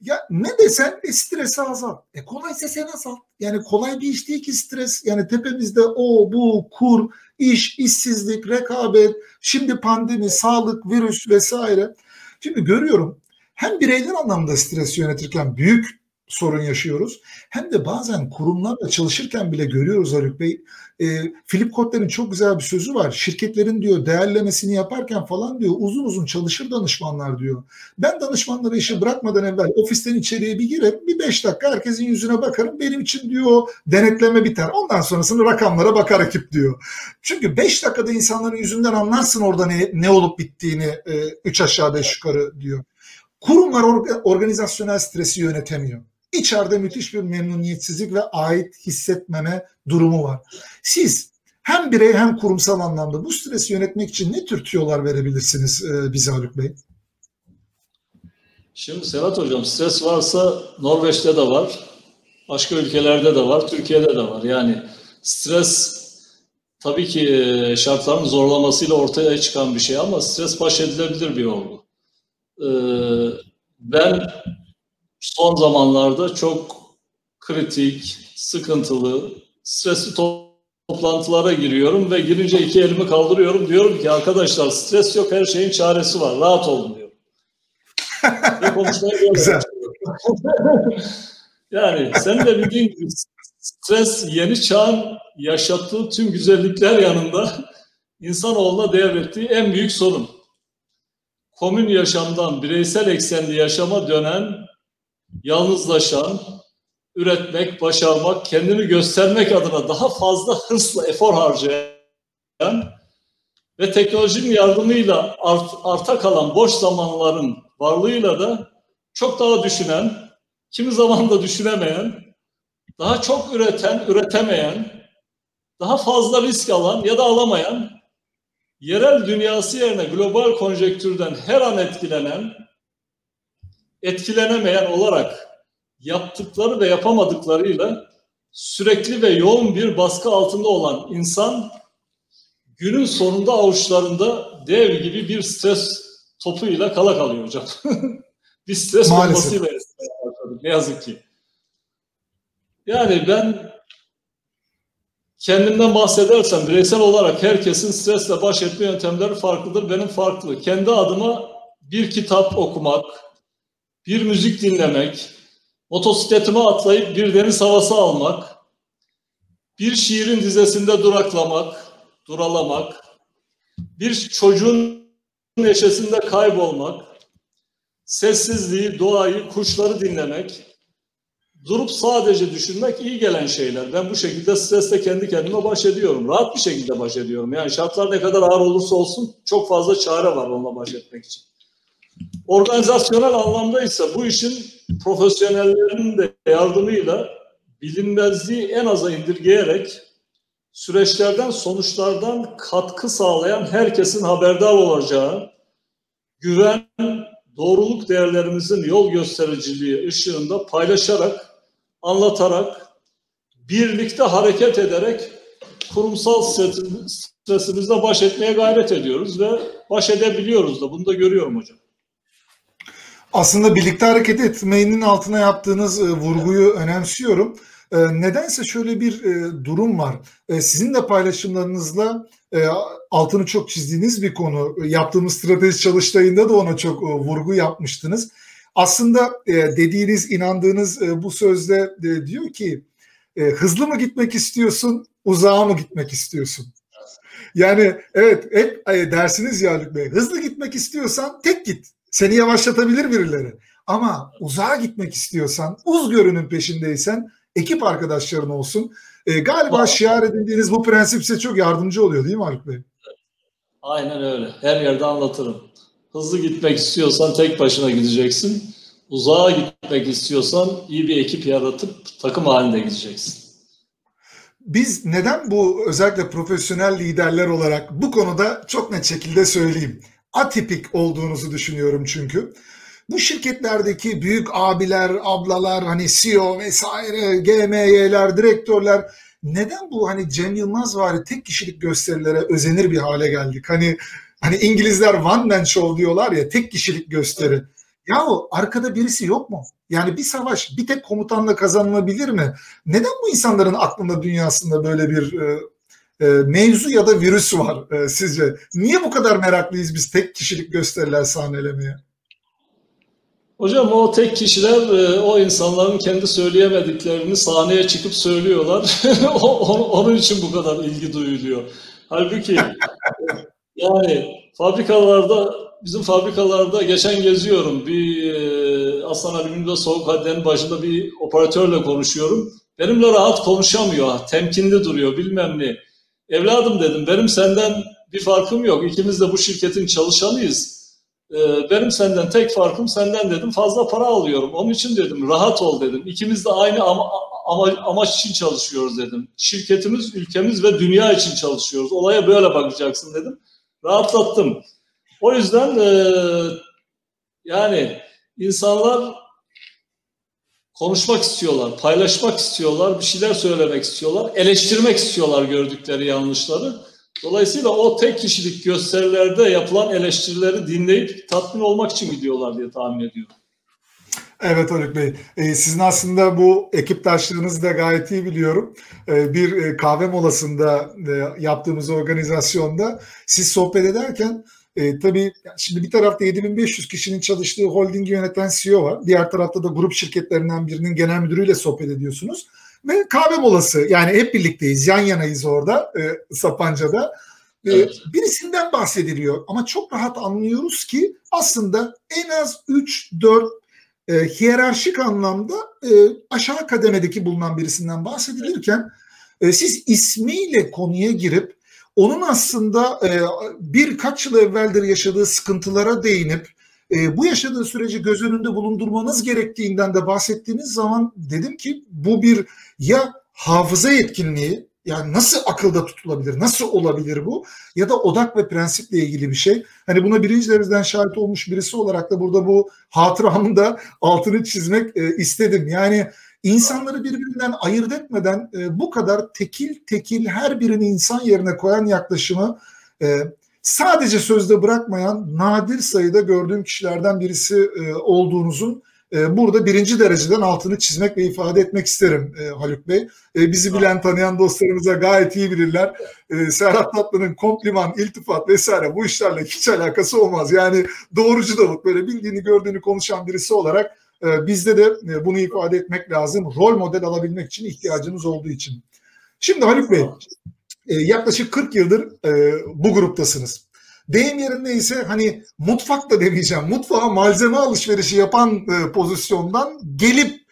ya ne desen e, stresi azalt. E kolaysa sen azalt. Yani kolay bir iş değil ki stres. Yani tepemizde o, bu, kur, iş, işsizlik, rekabet, şimdi pandemi, sağlık, virüs vesaire. Şimdi görüyorum hem bireyler anlamda stres yönetirken büyük sorun yaşıyoruz. Hem de bazen kurumlarla çalışırken bile görüyoruz Haluk Bey. E, Philip Kotler'in çok güzel bir sözü var. Şirketlerin diyor değerlemesini yaparken falan diyor uzun uzun çalışır danışmanlar diyor. Ben danışmanları işi bırakmadan evvel ofisten içeriye bir girerim. Bir beş dakika herkesin yüzüne bakarım. Benim için diyor denetleme biter. Ondan sonrasını rakamlara bakar ekip diyor. Çünkü beş dakikada insanların yüzünden anlarsın orada ne, ne olup bittiğini e, üç aşağı beş yukarı diyor. Kurumlar organizasyonel stresi yönetemiyor. İçeride müthiş bir memnuniyetsizlik ve ait hissetmeme durumu var. Siz hem birey hem kurumsal anlamda bu stresi yönetmek için ne tür tüyolar verebilirsiniz e, bize Haluk Bey? Şimdi Serhat Hocam stres varsa Norveç'te de var, başka ülkelerde de var, Türkiye'de de var. Yani stres tabii ki e, şartların zorlamasıyla ortaya çıkan bir şey ama stres baş edilebilir bir olgu. Ee, ben son zamanlarda çok kritik, sıkıntılı, stresli toplantılara giriyorum ve girince iki elimi kaldırıyorum. Diyorum ki arkadaşlar stres yok her şeyin çaresi var. Rahat olun diyor. ve konuşmaya Güzel. yani sen de bildiğin gibi stres yeni çağın yaşattığı tüm güzellikler yanında insanoğluna devrettiği en büyük sorun. Komün yaşamdan bireysel eksenli yaşama dönen yalnızlaşan, üretmek, başarmak, kendini göstermek adına daha fazla hırsla efor harcayan ve teknolojinin yardımıyla art, arta kalan boş zamanların varlığıyla da çok daha düşünen, kimi zaman da düşünemeyen, daha çok üreten, üretemeyen, daha fazla risk alan ya da alamayan, yerel dünyası yerine global konjektürden her an etkilenen, etkilenemeyen olarak yaptıkları ve yapamadıklarıyla sürekli ve yoğun bir baskı altında olan insan günün sonunda avuçlarında dev gibi bir stres topuyla kala kalıyor hocam. bir stres bombasıyla ne yazık ki. Yani ben kendimden bahsedersem bireysel olarak herkesin stresle baş etme yöntemleri farklıdır. Benim farklı. Kendi adıma bir kitap okumak, bir müzik dinlemek, motosikletime atlayıp bir deniz havası almak, bir şiirin dizesinde duraklamak, duralamak, bir çocuğun neşesinde kaybolmak, sessizliği, doğayı, kuşları dinlemek, durup sadece düşünmek iyi gelen şeyler. Ben bu şekilde stresle kendi kendime baş ediyorum. Rahat bir şekilde baş ediyorum. Yani şartlar ne kadar ağır olursa olsun çok fazla çare var onunla baş etmek için. Organizasyonel anlamda ise bu işin profesyonellerin de yardımıyla bilinmezliği en aza indirgeyerek süreçlerden, sonuçlardan katkı sağlayan herkesin haberdar olacağı, güven, doğruluk değerlerimizin yol göstericiliği ışığında paylaşarak, anlatarak, birlikte hareket ederek kurumsal stresimizle baş etmeye gayret ediyoruz ve baş edebiliyoruz da bunu da görüyorum hocam. Aslında birlikte hareket etmenin altına yaptığınız e, vurguyu önemsiyorum. E, nedense şöyle bir e, durum var. Sizin de paylaşımlarınızla altını çok çizdiğiniz bir konu. Yaptığımız strateji çalıştayında da ona çok vurgu yapmıştınız. Aslında dediğiniz, inandığınız bu sözde diyor ki hızlı mı gitmek istiyorsun, uzağa mı gitmek istiyorsun? Yani evet hep dersiniz ya Bey. Hızlı gitmek istiyorsan tek git. Seni yavaşlatabilir birileri. Ama uzağa gitmek istiyorsan, uz görünün peşindeysen ekip arkadaşların olsun. E, galiba şiar edindiğiniz bu prensip size çok yardımcı oluyor değil mi Haluk Bey? Aynen öyle. Her yerde anlatırım. Hızlı gitmek istiyorsan tek başına gideceksin. Uzağa gitmek istiyorsan iyi bir ekip yaratıp takım halinde gideceksin. Biz neden bu özellikle profesyonel liderler olarak bu konuda çok net şekilde söyleyeyim atipik olduğunuzu düşünüyorum çünkü. Bu şirketlerdeki büyük abiler, ablalar, hani CEO vesaire, GMY'ler, direktörler neden bu hani Cem Yılmaz var tek kişilik gösterilere özenir bir hale geldik? Hani hani İngilizler one man show diyorlar ya tek kişilik gösteri. Yahu arkada birisi yok mu? Yani bir savaş bir tek komutanla kazanılabilir mi? Neden bu insanların aklında dünyasında böyle bir e, e, mevzu ya da virüs var e, sizce? Niye bu kadar meraklıyız biz tek kişilik gösteriler sahnelemeye? Hocam o tek kişiler e, o insanların kendi söyleyemediklerini sahneye çıkıp söylüyorlar. Onun için bu kadar ilgi duyuluyor. Halbuki yani fabrikalarda bizim fabrikalarda geçen geziyorum. Bir e, Aslan Alüminyum'da soğuk haddenin başında bir operatörle konuşuyorum. Benimle rahat konuşamıyor. Temkinli duruyor bilmem ne. Evladım dedim benim senden bir farkım yok. İkimiz de bu şirketin çalışanıyız. Ee, benim senden tek farkım senden dedim fazla para alıyorum. Onun için dedim rahat ol dedim. İkimiz de aynı ama, ama, amaç için çalışıyoruz dedim. Şirketimiz, ülkemiz ve dünya için çalışıyoruz. Olaya böyle bakacaksın dedim. Rahatlattım. O yüzden e, yani insanlar konuşmak istiyorlar, paylaşmak istiyorlar, bir şeyler söylemek istiyorlar, eleştirmek istiyorlar gördükleri yanlışları. Dolayısıyla o tek kişilik gösterilerde yapılan eleştirileri dinleyip tatmin olmak için gidiyorlar diye tahmin ediyorum. Evet Haluk Bey. Ee, sizin aslında bu ekiptaşlığınızı da gayet iyi biliyorum. Ee, bir e, kahve molasında e, yaptığımız organizasyonda siz sohbet ederken e, tabii şimdi bir tarafta 7500 kişinin çalıştığı holdingi yöneten CEO var. Diğer tarafta da grup şirketlerinden birinin genel müdürüyle sohbet ediyorsunuz. Ve kahve molası yani hep birlikteyiz yan yanayız orada e, Sapanca'da. E, evet. Birisinden bahsediliyor ama çok rahat anlıyoruz ki aslında en az 3-4 e, hiyerarşik anlamda e, aşağı kademedeki bulunan birisinden bahsedilirken e, siz ismiyle konuya girip onun aslında e, birkaç yıl evveldir yaşadığı sıkıntılara değinip e, bu yaşadığı süreci göz önünde bulundurmanız gerektiğinden de bahsettiğiniz zaman dedim ki bu bir ya hafıza yetkinliği yani nasıl akılda tutulabilir, nasıl olabilir bu? Ya da odak ve prensiple ilgili bir şey. Hani buna birinci dereceden şahit olmuş birisi olarak da burada bu hatıramın da altını çizmek e, istedim. Yani insanları birbirinden ayırt etmeden e, bu kadar tekil tekil her birini insan yerine koyan yaklaşımı e, sadece sözde bırakmayan nadir sayıda gördüğüm kişilerden birisi e, olduğunuzun e, burada birinci dereceden altını çizmek ve ifade etmek isterim e, Haluk Bey. E, bizi bilen tanıyan dostlarımıza gayet iyi bilirler. E, Serhat Tatlı'nın kompliman, iltifat vesaire bu işlerle hiç alakası olmaz. Yani doğrucu Davut böyle bildiğini gördüğünü konuşan birisi olarak bizde de e, bunu ifade etmek lazım. Rol model alabilmek için ihtiyacınız olduğu için. Şimdi Haluk Bey e, yaklaşık 40 yıldır e, bu gruptasınız. deyim yerindeyse hani mutfak da demeyeceğim. Mutfağa malzeme alışverişi yapan pozisyondan gelip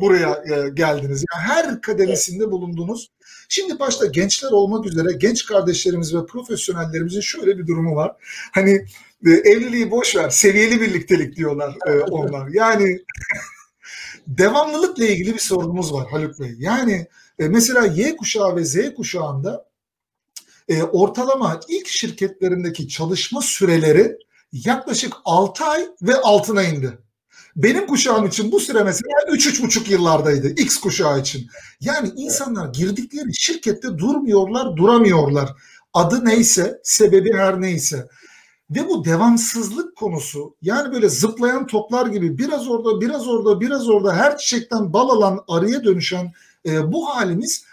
buraya geldiniz. Yani her kademesinde bulundunuz. Şimdi başta gençler olmak üzere genç kardeşlerimiz ve profesyonellerimizin şöyle bir durumu var. Hani evliliği boş ver, seviyeli birliktelik diyorlar e, onlar. Yani devamlılıkla ilgili bir sorunumuz var Haluk Bey. Yani e, mesela Y kuşağı ve Z kuşağında e, ortalama ilk şirketlerindeki çalışma süreleri yaklaşık 6 ay ve altına indi. Benim kuşağım için bu süre mesela 3-3,5 yıllardaydı X kuşağı için. Yani insanlar girdikleri şirkette durmuyorlar, duramıyorlar. Adı neyse, sebebi her neyse. Ve bu devamsızlık konusu yani böyle zıplayan toplar gibi biraz orada biraz orada biraz orada her çiçekten bal alan arıya dönüşen e, bu halimiz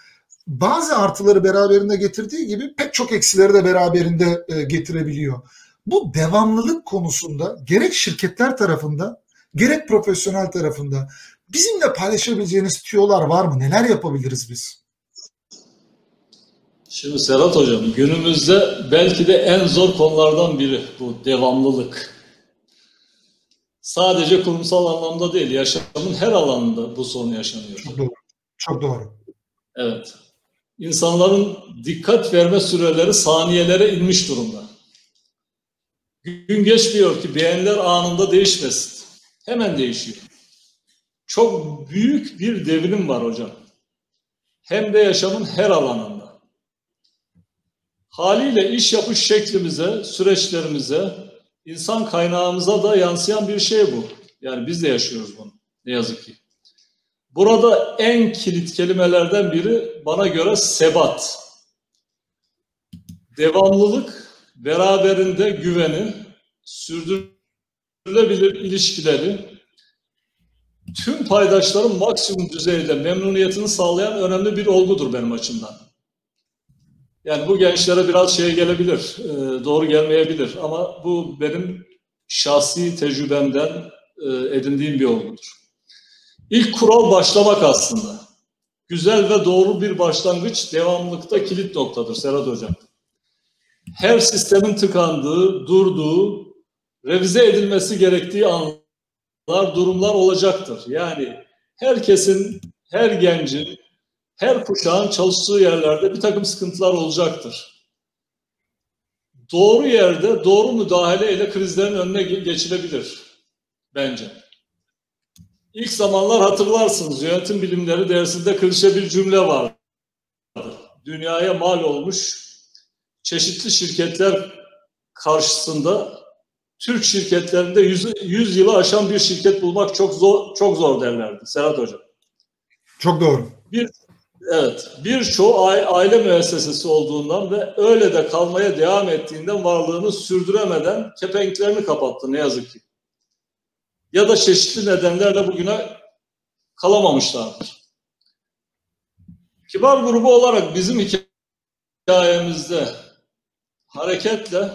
bazı artıları beraberinde getirdiği gibi pek çok eksileri de beraberinde e, getirebiliyor. Bu devamlılık konusunda gerek şirketler tarafında gerek profesyonel tarafında bizimle paylaşabileceğiniz tüyolar var mı? Neler yapabiliriz biz? Şimdi Serhat Hocam günümüzde belki de en zor konulardan biri bu devamlılık. Sadece kurumsal anlamda değil, yaşamın her alanında bu sorun yaşanıyor. Çok doğru. Çok doğru. Evet. İnsanların dikkat verme süreleri saniyelere inmiş durumda. Gün geçmiyor ki beğeniler anında değişmesin. Hemen değişiyor. Çok büyük bir devrim var hocam. Hem de yaşamın her alanında. Haliyle iş yapış şeklimize, süreçlerimize, insan kaynağımıza da yansıyan bir şey bu. Yani biz de yaşıyoruz bunu ne yazık ki. Burada en kilit kelimelerden biri bana göre sebat. Devamlılık beraberinde güveni, sürdürülebilir ilişkileri, tüm paydaşların maksimum düzeyde memnuniyetini sağlayan önemli bir olgudur benim açımdan. Yani bu gençlere biraz şey gelebilir, e, doğru gelmeyebilir ama bu benim şahsi tecrübemden e, edindiğim bir olgudur. İlk kural başlamak aslında. Güzel ve doğru bir başlangıç devamlılıkta kilit noktadır Serhat Hocam. Her sistemin tıkandığı, durduğu, revize edilmesi gerektiği anlar, durumlar olacaktır. Yani herkesin, her gencin, her kuşağın çalıştığı yerlerde bir takım sıkıntılar olacaktır. Doğru yerde doğru müdahale ile krizlerin önüne geçilebilir bence. İlk zamanlar hatırlarsınız yönetim bilimleri dersinde klişe bir cümle var. Dünyaya mal olmuş çeşitli şirketler karşısında Türk şirketlerinde 100, 100 yılı aşan bir şirket bulmak çok zor çok zor derlerdi Serhat Hocam. Çok doğru. Bir evet, birçoğu aile müessesesi olduğundan ve öyle de kalmaya devam ettiğinden varlığını sürdüremeden kepenklerini kapattı ne yazık ki ya da çeşitli nedenlerle bugüne kalamamışlardır. Kibar grubu olarak bizim hikayemizde hareketle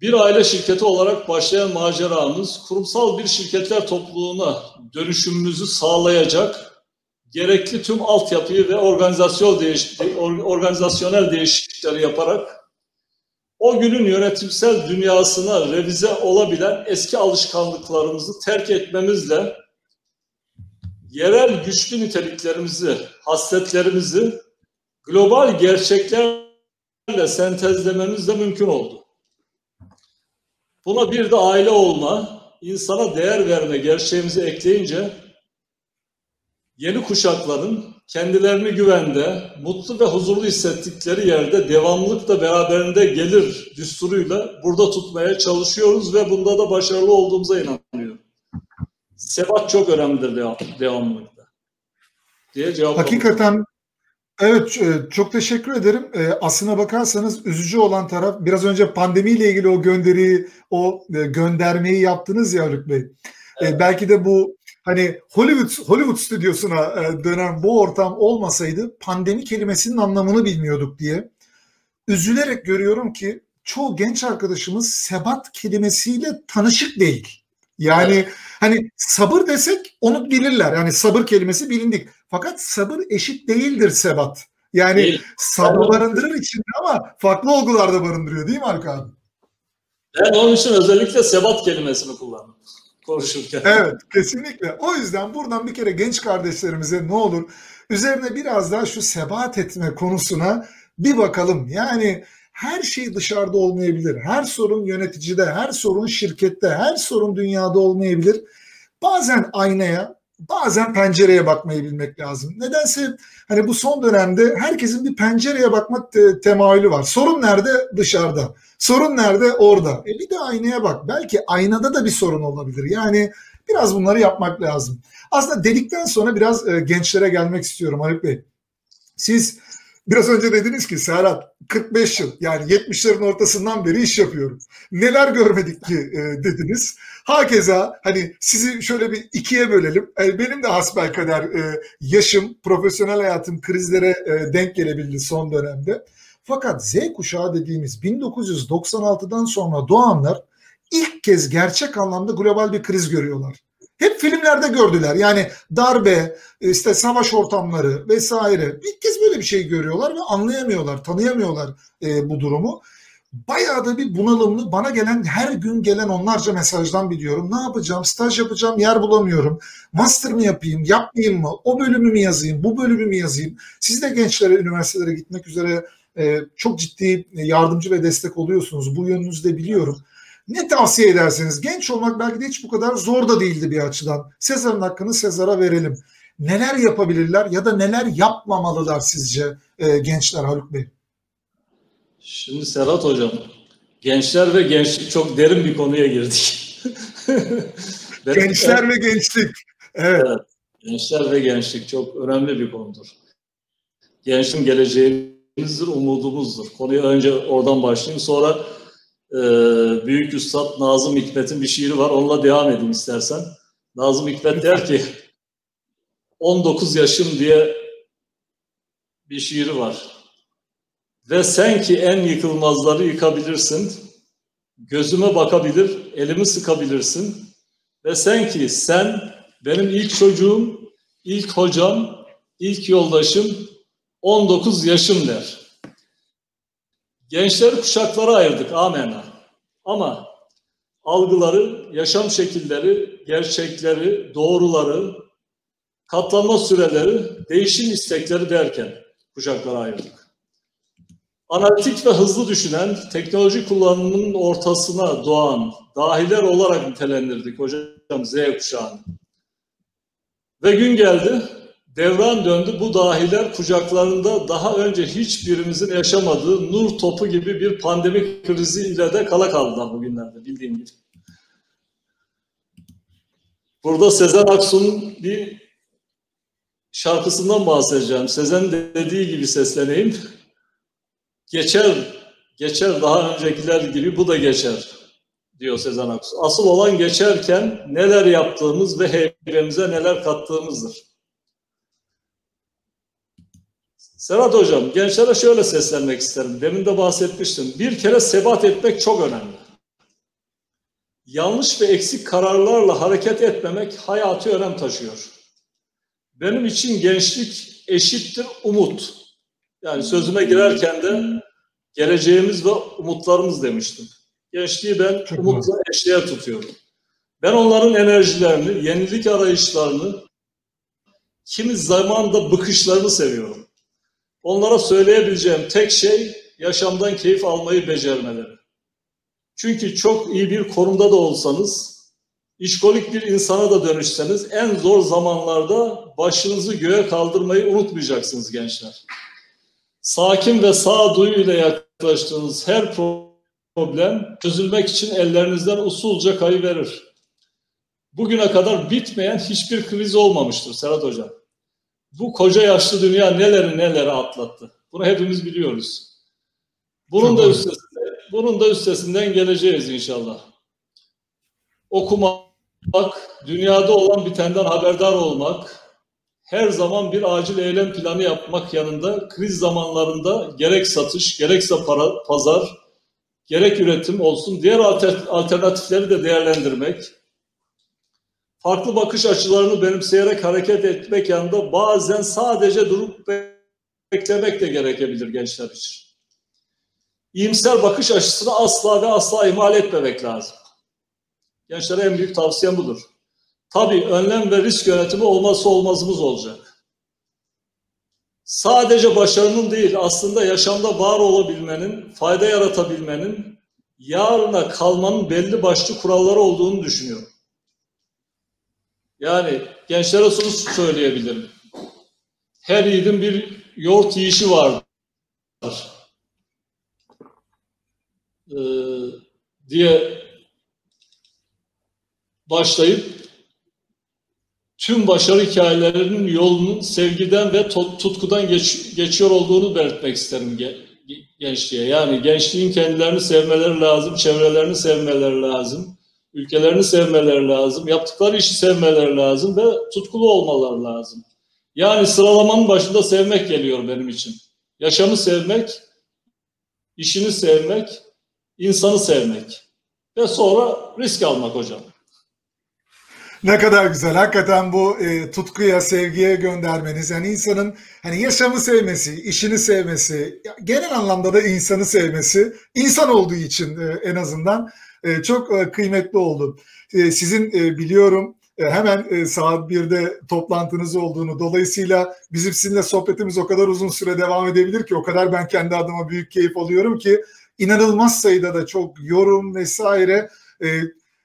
bir aile şirketi olarak başlayan maceramız kurumsal bir şirketler topluluğuna dönüşümümüzü sağlayacak gerekli tüm altyapıyı ve organizasyon değişikliği, organizasyonel değişiklikleri yaparak o günün yönetimsel dünyasına revize olabilen eski alışkanlıklarımızı terk etmemizle yerel güçlü niteliklerimizi, hasletlerimizi global gerçeklerle sentezlememiz de mümkün oldu. Buna bir de aile olma, insana değer verme gerçeğimizi ekleyince yeni kuşakların kendilerini güvende, mutlu ve huzurlu hissettikleri yerde devamlılık da beraberinde gelir düsturuyla burada tutmaya çalışıyoruz ve bunda da başarılı olduğumuza inanıyorum. Sebat çok önemlidir devam, devamlılıkta. Diye cevap Hakikaten Evet e, çok teşekkür ederim. E, aslına bakarsanız üzücü olan taraf biraz önce pandemiyle ilgili o gönderiyi, o e, göndermeyi yaptınız ya Haluk Bey. Evet. Belki de bu hani Hollywood Hollywood stüdyosuna e, dönen bu ortam olmasaydı pandemi kelimesinin anlamını bilmiyorduk diye üzülerek görüyorum ki çoğu genç arkadaşımız sebat kelimesiyle tanışık değil. Yani evet. hani sabır desek onu bilirler. Yani sabır kelimesi bilindik. Fakat sabır eşit değildir sebat. Yani Değil. sabrı barındırır içinde ama farklı olgularda barındırıyor değil mi Haluk abi? Ben onun için özellikle sebat kelimesini kullandım konuşurken. Evet kesinlikle. O yüzden buradan bir kere genç kardeşlerimize ne olur üzerine biraz daha şu sebat etme konusuna bir bakalım. Yani her şey dışarıda olmayabilir. Her sorun yöneticide, her sorun şirkette, her sorun dünyada olmayabilir. Bazen aynaya, bazen pencereye bakmayı bilmek lazım. Nedense hani bu son dönemde herkesin bir pencereye bakma te- temayülü var. Sorun nerede? Dışarıda. Sorun nerede? Orada. E bir de aynaya bak. Belki aynada da bir sorun olabilir. Yani biraz bunları yapmak lazım. Aslında dedikten sonra biraz e, gençlere gelmek istiyorum Haluk Bey. Siz biraz önce dediniz ki Serhat 45 yıl yani 70'lerin ortasından beri iş yapıyorum. Neler görmedik ki e, dediniz. Hakeza hani sizi şöyle bir ikiye bölelim. E, benim de hasbelkader e, yaşım, profesyonel hayatım krizlere e, denk gelebildi son dönemde. Fakat Z kuşağı dediğimiz 1996'dan sonra doğanlar ilk kez gerçek anlamda global bir kriz görüyorlar. Hep filmlerde gördüler. Yani darbe, işte savaş ortamları vesaire. İlk kez böyle bir şey görüyorlar ve anlayamıyorlar, tanıyamıyorlar bu durumu. Bayağı da bir bunalımlı bana gelen her gün gelen onlarca mesajdan biliyorum. Ne yapacağım? Staj yapacağım yer bulamıyorum. Master mı yapayım? Yapmayayım mı? O bölümü mü yazayım? Bu bölümü mü yazayım? Siz de gençlere, üniversitelere gitmek üzere e, çok ciddi yardımcı ve destek oluyorsunuz. Bu yönünüzde biliyorum. Ne tavsiye edersiniz? Genç olmak belki de hiç bu kadar zor da değildi bir açıdan. Sezar'ın hakkını Sezar'a verelim. Neler yapabilirler ya da neler yapmamalılar sizce e, gençler Haluk Bey? Şimdi Serhat Hocam, gençler ve gençlik çok derin bir konuya girdik. Gençler ve gençlik. Evet. Evet. Gençler ve gençlik çok önemli bir konudur. Gençin geleceğimizdir, umudumuzdur. Konuya önce oradan başlayayım. Sonra e, Büyük Üstad Nazım Hikmet'in bir şiiri var. Onunla devam edeyim istersen. Nazım Hikmet der ki 19 yaşım diye bir şiiri var. Ve sen ki en yıkılmazları yıkabilirsin. Gözüme bakabilir, elimi sıkabilirsin. Ve sen ki sen benim ilk çocuğum, ilk hocam, ilk yoldaşım 19 yaşım der. Gençleri kuşaklara ayırdık amenna. Ama algıları, yaşam şekilleri, gerçekleri, doğruları, katlanma süreleri, değişim istekleri derken kuşaklara ayırdık. Analitik ve hızlı düşünen, teknoloji kullanımının ortasına doğan dahiler olarak nitelendirdik hocam Z kuşağını. Ve gün geldi, devran döndü bu dahiler kucaklarında daha önce hiçbirimizin yaşamadığı nur topu gibi bir pandemi krizi ile de kala kaldılar bugünlerde bildiğin gibi. Burada Sezen Aksu'nun bir şarkısından bahsedeceğim. Sezen dediği gibi sesleneyim. Geçer, geçer daha öncekiler gibi bu da geçer diyor Sezen Aksu. Asıl olan geçerken neler yaptığımız ve heybemize neler kattığımızdır. Serhat Hocam, gençlere şöyle seslenmek isterim. Demin de bahsetmiştim. Bir kere sebat etmek çok önemli. Yanlış ve eksik kararlarla hareket etmemek hayati önem taşıyor. Benim için gençlik eşittir umut. Yani sözüme girerken de geleceğimiz ve umutlarımız demiştim. Gençliği ben Çok umutla eşdeğer tutuyorum. Ben onların enerjilerini, yenilik arayışlarını, kimi zaman da bıkışlarını seviyorum. Onlara söyleyebileceğim tek şey yaşamdan keyif almayı becermeleri. Çünkü çok iyi bir konumda da olsanız, işkolik bir insana da dönüşseniz en zor zamanlarda başınızı göğe kaldırmayı unutmayacaksınız gençler. Sakin ve sağduyuyla yaklaştığınız her problem çözülmek için ellerinizden usulca kayıverir. Bugüne kadar bitmeyen hiçbir kriz olmamıştır Serhat Hocam. Bu koca yaşlı dünya neleri neleri atlattı. Bunu hepimiz biliyoruz. Bunun da üstesinden, bunun da üstesinden geleceğiz inşallah. Okumak, dünyada olan bitenden haberdar olmak, her zaman bir acil eylem planı yapmak yanında kriz zamanlarında gerek satış, gerekse para, pazar, gerek üretim olsun diğer alternatifleri de değerlendirmek, farklı bakış açılarını benimseyerek hareket etmek yanında bazen sadece durup beklemek de gerekebilir gençler için. İyimser bakış açısını asla ve asla ihmal etmemek lazım. Gençlere en büyük tavsiyem budur. Tabii önlem ve risk yönetimi olmazsa olmazımız olacak. Sadece başarının değil, aslında yaşamda var olabilmenin, fayda yaratabilmenin, yarına kalmanın belli başlı kuralları olduğunu düşünüyorum. Yani gençlere şunu söyleyebilirim. Her yiğidin bir yoğurt yiyişi vardır. Ee, diye başlayıp tüm başarı hikayelerinin yolunun sevgiden ve tutkudan geç, geçiyor olduğunu belirtmek isterim gençliğe. Yani gençliğin kendilerini sevmeleri lazım, çevrelerini sevmeleri lazım, ülkelerini sevmeleri lazım, yaptıkları işi sevmeleri lazım ve tutkulu olmaları lazım. Yani sıralamanın başında sevmek geliyor benim için. Yaşamı sevmek, işini sevmek, insanı sevmek ve sonra risk almak hocam. Ne kadar güzel. Hakikaten bu e, tutkuya, sevgiye göndermeniz. Yani insanın hani yaşamı sevmesi, işini sevmesi, genel anlamda da insanı sevmesi, insan olduğu için e, en azından e, çok e, kıymetli oldu. E, sizin e, biliyorum e, hemen e, saat 1'de toplantınız olduğunu, dolayısıyla bizim sizinle sohbetimiz o kadar uzun süre devam edebilir ki, o kadar ben kendi adıma büyük keyif alıyorum ki, inanılmaz sayıda da çok yorum vesaire e,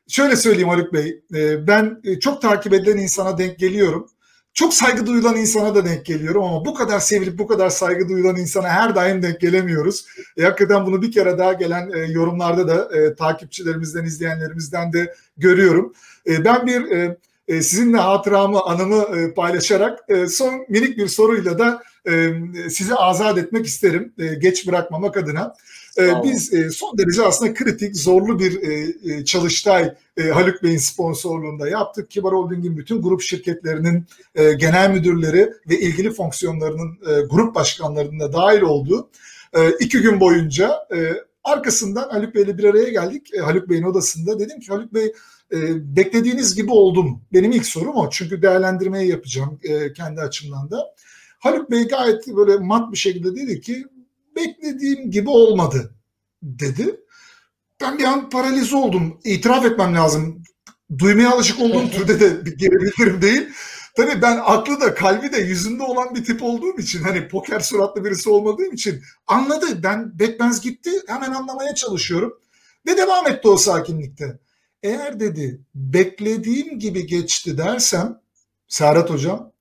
şöyle söyleyeyim Haluk Bey, e, ben e, çok takip edilen insana denk geliyorum. Çok saygı duyulan insana da denk geliyorum ama bu kadar sevilip bu kadar saygı duyulan insana her daim denk gelemiyoruz. E, hakikaten bunu bir kere daha gelen e, yorumlarda da e, takipçilerimizden, izleyenlerimizden de görüyorum. E, ben bir e, e, sizinle hatıramı, anımı e, paylaşarak e, son minik bir soruyla da e, sizi azat etmek isterim. E, geç bırakmamak adına. E, biz e, son derece aslında kritik, zorlu bir e, e, çalıştay Haluk Bey'in sponsorluğunda yaptık. Kibar Holding'in bütün grup şirketlerinin genel müdürleri ve ilgili fonksiyonlarının grup başkanlarının da dahil olduğu iki gün boyunca arkasından Haluk Bey'le bir araya geldik. Haluk Bey'in odasında dedim ki Haluk Bey beklediğiniz gibi oldum. Benim ilk sorum o. Çünkü değerlendirmeyi yapacağım kendi açımdan da. Haluk Bey gayet böyle mat bir şekilde dedi ki beklediğim gibi olmadı dedi. Ben bir an paralize oldum. İtiraf etmem lazım. Duymaya alışık olduğum türde de bir geri değil. Tabii ben aklı da kalbi de yüzünde olan bir tip olduğum için hani poker suratlı birisi olmadığım için anladı. Ben bekmez gitti hemen anlamaya çalışıyorum. Ve devam etti o sakinlikte. Eğer dedi beklediğim gibi geçti dersem Serhat Hocam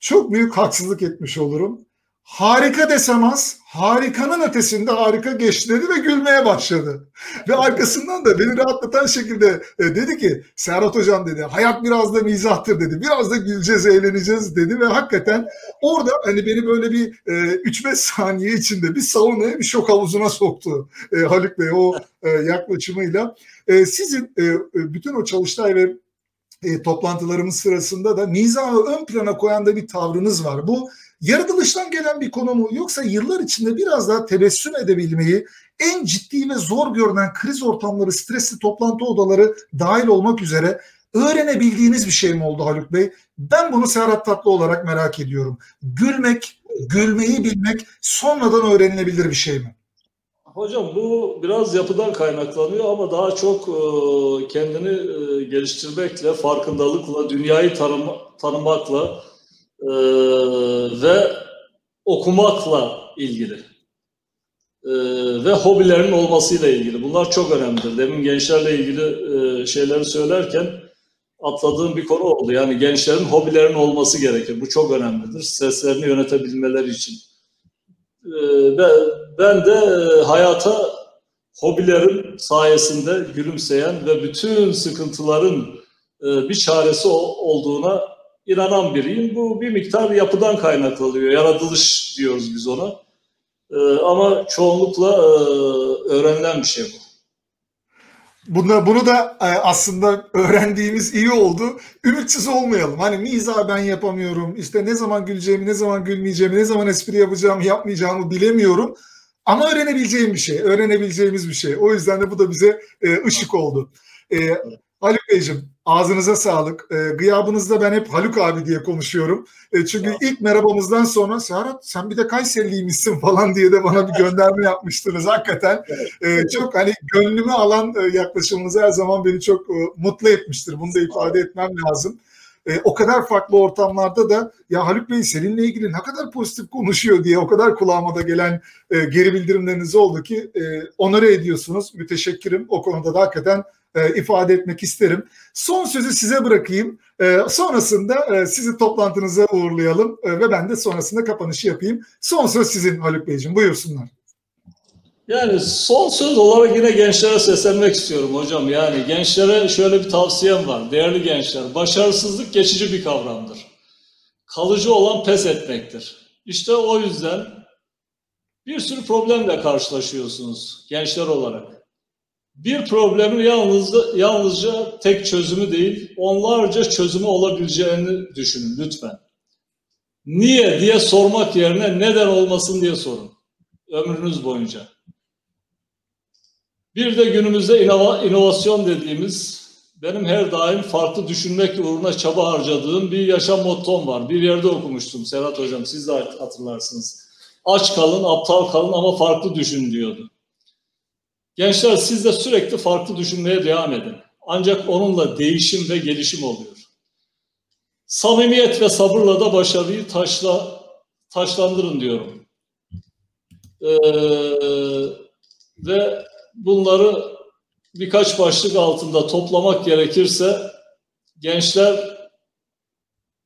çok büyük haksızlık etmiş olurum. Harika desem az, harikanın ötesinde harika geçti dedi ve gülmeye başladı. Ve arkasından da beni rahatlatan şekilde e, dedi ki Serhat Hocam dedi hayat biraz da mizahtır dedi. Biraz da güleceğiz, eğleneceğiz dedi ve hakikaten orada hani beni böyle bir e, 3-5 saniye içinde bir saunaya bir şok havuzuna soktu e, Haluk Bey o e, yaklaşımıyla. E, sizin e, bütün o çalıştay ve e, toplantılarımız sırasında da mizahı ön plana koyan da bir tavrınız var. Bu yaratılıştan gelen bir konu mu yoksa yıllar içinde biraz daha tebessüm edebilmeyi en ciddi ve zor görünen kriz ortamları, stresli toplantı odaları dahil olmak üzere öğrenebildiğiniz bir şey mi oldu Haluk Bey? Ben bunu Serhat Tatlı olarak merak ediyorum. Gülmek, gülmeyi bilmek sonradan öğrenilebilir bir şey mi? Hocam bu biraz yapıdan kaynaklanıyor ama daha çok e, kendini e, geliştirmekle, farkındalıkla, dünyayı tanıma, tanımakla e, ve okumakla ilgili ve hobilerin olmasıyla ilgili. Bunlar çok önemlidir. Demin gençlerle ilgili şeyleri söylerken atladığım bir konu oldu. Yani gençlerin hobilerin olması gerekir. Bu çok önemlidir. Seslerini yönetebilmeleri için. Ben ben de e, hayata hobilerim sayesinde gülümseyen ve bütün sıkıntıların e, bir çaresi olduğuna inanan biriyim. Bu bir miktar yapıdan kaynaklanıyor. Yaratılış diyoruz biz ona. E, ama çoğunlukla öğrenilen bir şey bu. Bunda, bunu da aslında öğrendiğimiz iyi oldu. Ümitsiz olmayalım. Hani miza ben yapamıyorum. İşte ne zaman güleceğimi, ne zaman gülmeyeceğimi, ne zaman espri yapacağımı, yapmayacağımı bilemiyorum. Ama öğrenebileceğim bir şey, öğrenebileceğimiz bir şey. O yüzden de bu da bize e, ışık oldu. E, Haluk Beyciğim ağzınıza sağlık. E, gıyabınızda ben hep Haluk abi diye konuşuyorum. E, çünkü ya. ilk merhabamızdan sonra Serhat sen bir de Kayseriliymişsin falan diye de bana bir gönderme yapmıştınız hakikaten. E, çok hani gönlümü alan e, yaklaşımınız her zaman beni çok e, mutlu etmiştir. Bunu da ifade etmem lazım. E, o kadar farklı ortamlarda da ya Haluk Bey seninle ilgili ne kadar pozitif konuşuyor diye o kadar kulağıma da gelen e, geri bildirimleriniz oldu ki e, onore ediyorsunuz. Müteşekkirim. O konuda da hakikaten e, ifade etmek isterim. Son sözü size bırakayım. E, sonrasında e, sizi toplantınıza uğurlayalım e, ve ben de sonrasında kapanışı yapayım. Son söz sizin Haluk Beyciğim. Buyursunlar. Yani son söz olarak yine gençlere seslenmek istiyorum hocam. Yani gençlere şöyle bir tavsiyem var. Değerli gençler, başarısızlık geçici bir kavramdır. Kalıcı olan pes etmektir. İşte o yüzden bir sürü problemle karşılaşıyorsunuz gençler olarak. Bir problemin yalnızca, yalnızca tek çözümü değil, onlarca çözümü olabileceğini düşünün lütfen. Niye diye sormak yerine neden olmasın diye sorun. Ömrünüz boyunca. Bir de günümüzde inova, inovasyon dediğimiz benim her daim farklı düşünmek uğruna çaba harcadığım bir yaşam mottom var. Bir yerde okumuştum Serhat Hocam, siz de hatırlarsınız. Aç kalın, aptal kalın ama farklı düşün diyordu. Gençler siz de sürekli farklı düşünmeye devam edin. Ancak onunla değişim ve gelişim oluyor. Samimiyet ve sabırla da başarıyı taşla, taşlandırın diyorum. Ee, ve bunları birkaç başlık altında toplamak gerekirse gençler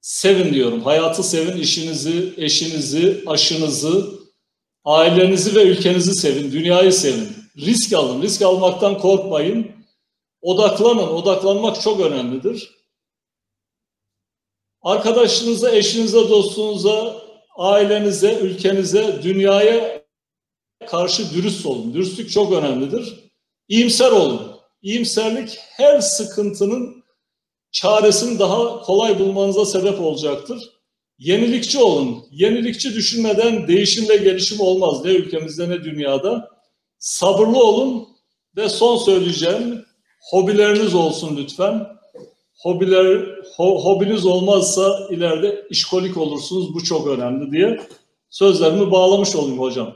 sevin diyorum. Hayatı sevin, işinizi, eşinizi, aşınızı, ailenizi ve ülkenizi sevin, dünyayı sevin. Risk alın, risk almaktan korkmayın. Odaklanın, odaklanmak çok önemlidir. Arkadaşınıza, eşinize, dostunuza, ailenize, ülkenize, dünyaya karşı dürüst olun. Dürüstlük çok önemlidir. İyimser olun. İyimserlik her sıkıntının çaresini daha kolay bulmanıza sebep olacaktır. Yenilikçi olun. Yenilikçi düşünmeden değişim ve gelişim olmaz ne ülkemizde ne dünyada. Sabırlı olun ve son söyleyeceğim hobileriniz olsun lütfen. Hobiler ho, hobiniz olmazsa ileride işkolik olursunuz. Bu çok önemli diye sözlerimi bağlamış olayım hocam.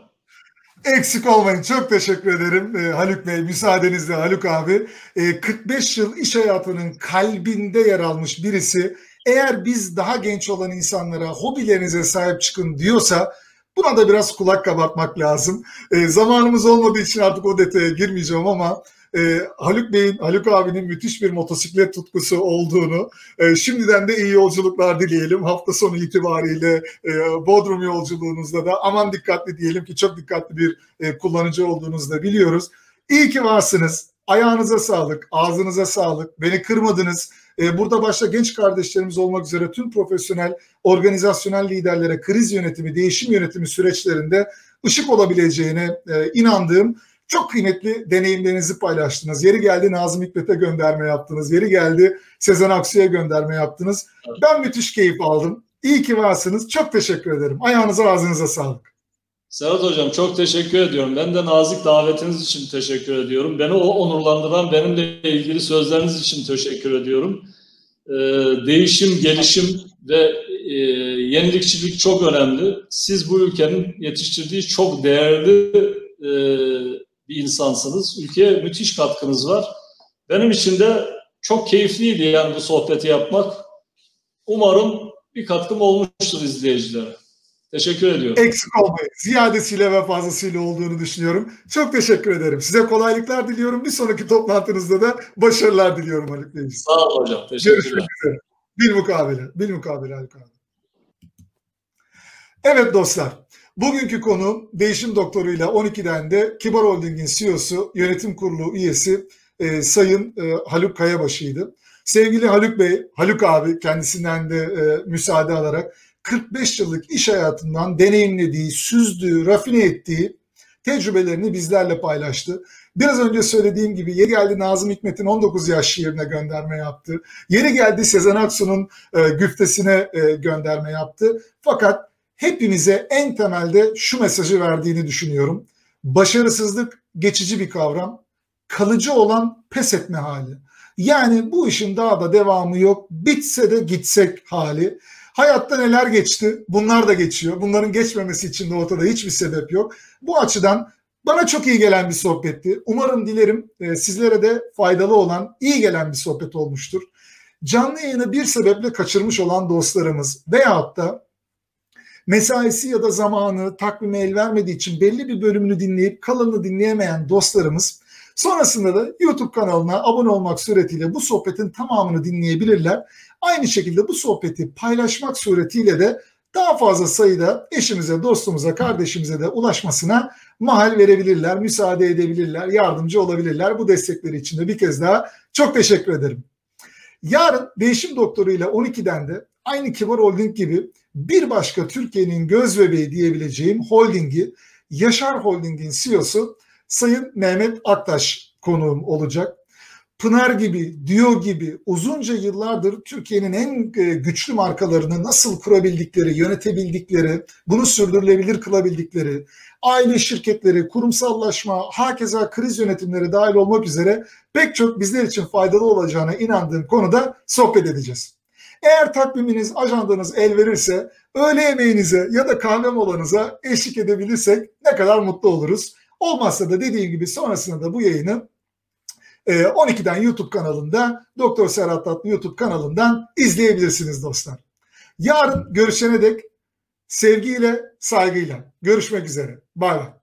Eksik olmayın. Çok teşekkür ederim e, Haluk Bey. Müsaadenizle Haluk abi. E, 45 yıl iş hayatının kalbinde yer almış birisi eğer biz daha genç olan insanlara hobilerinize sahip çıkın diyorsa buna da biraz kulak kabartmak lazım. E, zamanımız olmadığı için artık o detaya girmeyeceğim ama e, Haluk Bey'in, Haluk abinin müthiş bir motosiklet tutkusu olduğunu, e, şimdiden de iyi yolculuklar dileyelim. Hafta sonu itibariyle e, Bodrum yolculuğunuzda da aman dikkatli diyelim ki çok dikkatli bir e, kullanıcı olduğunuzu da biliyoruz. İyi ki varsınız. Ayağınıza sağlık, ağzınıza sağlık. Beni kırmadınız. E, burada başta genç kardeşlerimiz olmak üzere tüm profesyonel, organizasyonel liderlere kriz yönetimi, değişim yönetimi süreçlerinde ışık olabileceğine e, inandığım çok kıymetli deneyimlerinizi paylaştınız. Yeri geldi Nazım Hikmet'e gönderme yaptınız. Yeri geldi Sezen Aksu'ya gönderme yaptınız. Ben müthiş keyif aldım. İyi ki varsınız. Çok teşekkür ederim. Ayağınıza ağzınıza sağlık. Serhat Hocam çok teşekkür ediyorum. Ben de nazik davetiniz için teşekkür ediyorum. Beni o onurlandıran benimle ilgili sözleriniz için teşekkür ediyorum. Ee, değişim, gelişim ve e, yenilikçilik çok önemli. Siz bu ülkenin yetiştirdiği çok değerli e, bir insansınız. Ülkeye müthiş katkınız var. Benim için de çok keyifliydi yani bu sohbeti yapmak. Umarım bir katkım olmuştur izleyicilere. Teşekkür ediyorum. Eksik olmayın. Ziyadesiyle ve fazlasıyla olduğunu düşünüyorum. Çok teşekkür ederim. Size kolaylıklar diliyorum. Bir sonraki toplantınızda da başarılar diliyorum Haluk Bey. Sağ olun hocam. Teşekkürler. Görüşmek üzere. Bir mukabele. Bir mukabele Haluk abi. Evet dostlar. Bugünkü konu değişim doktoruyla 12'den de Kibar Holding'in CEO'su, yönetim kurulu üyesi e, Sayın e, Haluk Kayabaşı'ydı. Sevgili Haluk Bey, Haluk abi kendisinden de e, müsaade alarak 45 yıllık iş hayatından deneyimlediği, süzdüğü, rafine ettiği tecrübelerini bizlerle paylaştı. Biraz önce söylediğim gibi yeri geldi Nazım Hikmet'in 19 yaş şiirine gönderme yaptı. Yeri geldi Sezen Aksu'nun e, güftesine e, gönderme yaptı. Fakat hepimize en temelde şu mesajı verdiğini düşünüyorum. Başarısızlık geçici bir kavram, kalıcı olan pes etme hali. Yani bu işin daha da devamı yok. Bitse de gitsek hali. Hayatta neler geçti? Bunlar da geçiyor. Bunların geçmemesi için de ortada hiçbir sebep yok. Bu açıdan bana çok iyi gelen bir sohbetti. Umarım dilerim e, sizlere de faydalı olan, iyi gelen bir sohbet olmuştur. Canlı yayını bir sebeple kaçırmış olan dostlarımız veyahut da mesaisi ya da zamanı takvime el vermediği için belli bir bölümünü dinleyip kalanını dinleyemeyen dostlarımız sonrasında da YouTube kanalına abone olmak suretiyle bu sohbetin tamamını dinleyebilirler. Aynı şekilde bu sohbeti paylaşmak suretiyle de daha fazla sayıda eşimize, dostumuza, kardeşimize de ulaşmasına mahal verebilirler, müsaade edebilirler, yardımcı olabilirler. Bu destekleri için de bir kez daha çok teşekkür ederim. Yarın Değişim Doktoru ile 12'den de aynı Kibar Holding gibi bir başka Türkiye'nin göz bebeği diyebileceğim holdingi Yaşar Holding'in CEO'su Sayın Mehmet Aktaş konuğum olacak. Pınar gibi, Dio gibi uzunca yıllardır Türkiye'nin en e, güçlü markalarını nasıl kurabildikleri, yönetebildikleri, bunu sürdürülebilir kılabildikleri, aile şirketleri, kurumsallaşma, hakeza kriz yönetimleri dahil olmak üzere pek çok bizler için faydalı olacağına inandığım konuda sohbet edeceğiz. Eğer takviminiz, ajandanız el verirse öğle yemeğinize ya da kahve molanıza eşlik edebilirsek ne kadar mutlu oluruz. Olmazsa da dediğim gibi sonrasında da bu yayını 12'den e, YouTube kanalında Doktor Serhat Tatlı YouTube kanalından izleyebilirsiniz dostlar. Yarın görüşene dek sevgiyle, saygıyla görüşmek üzere. Bay bay.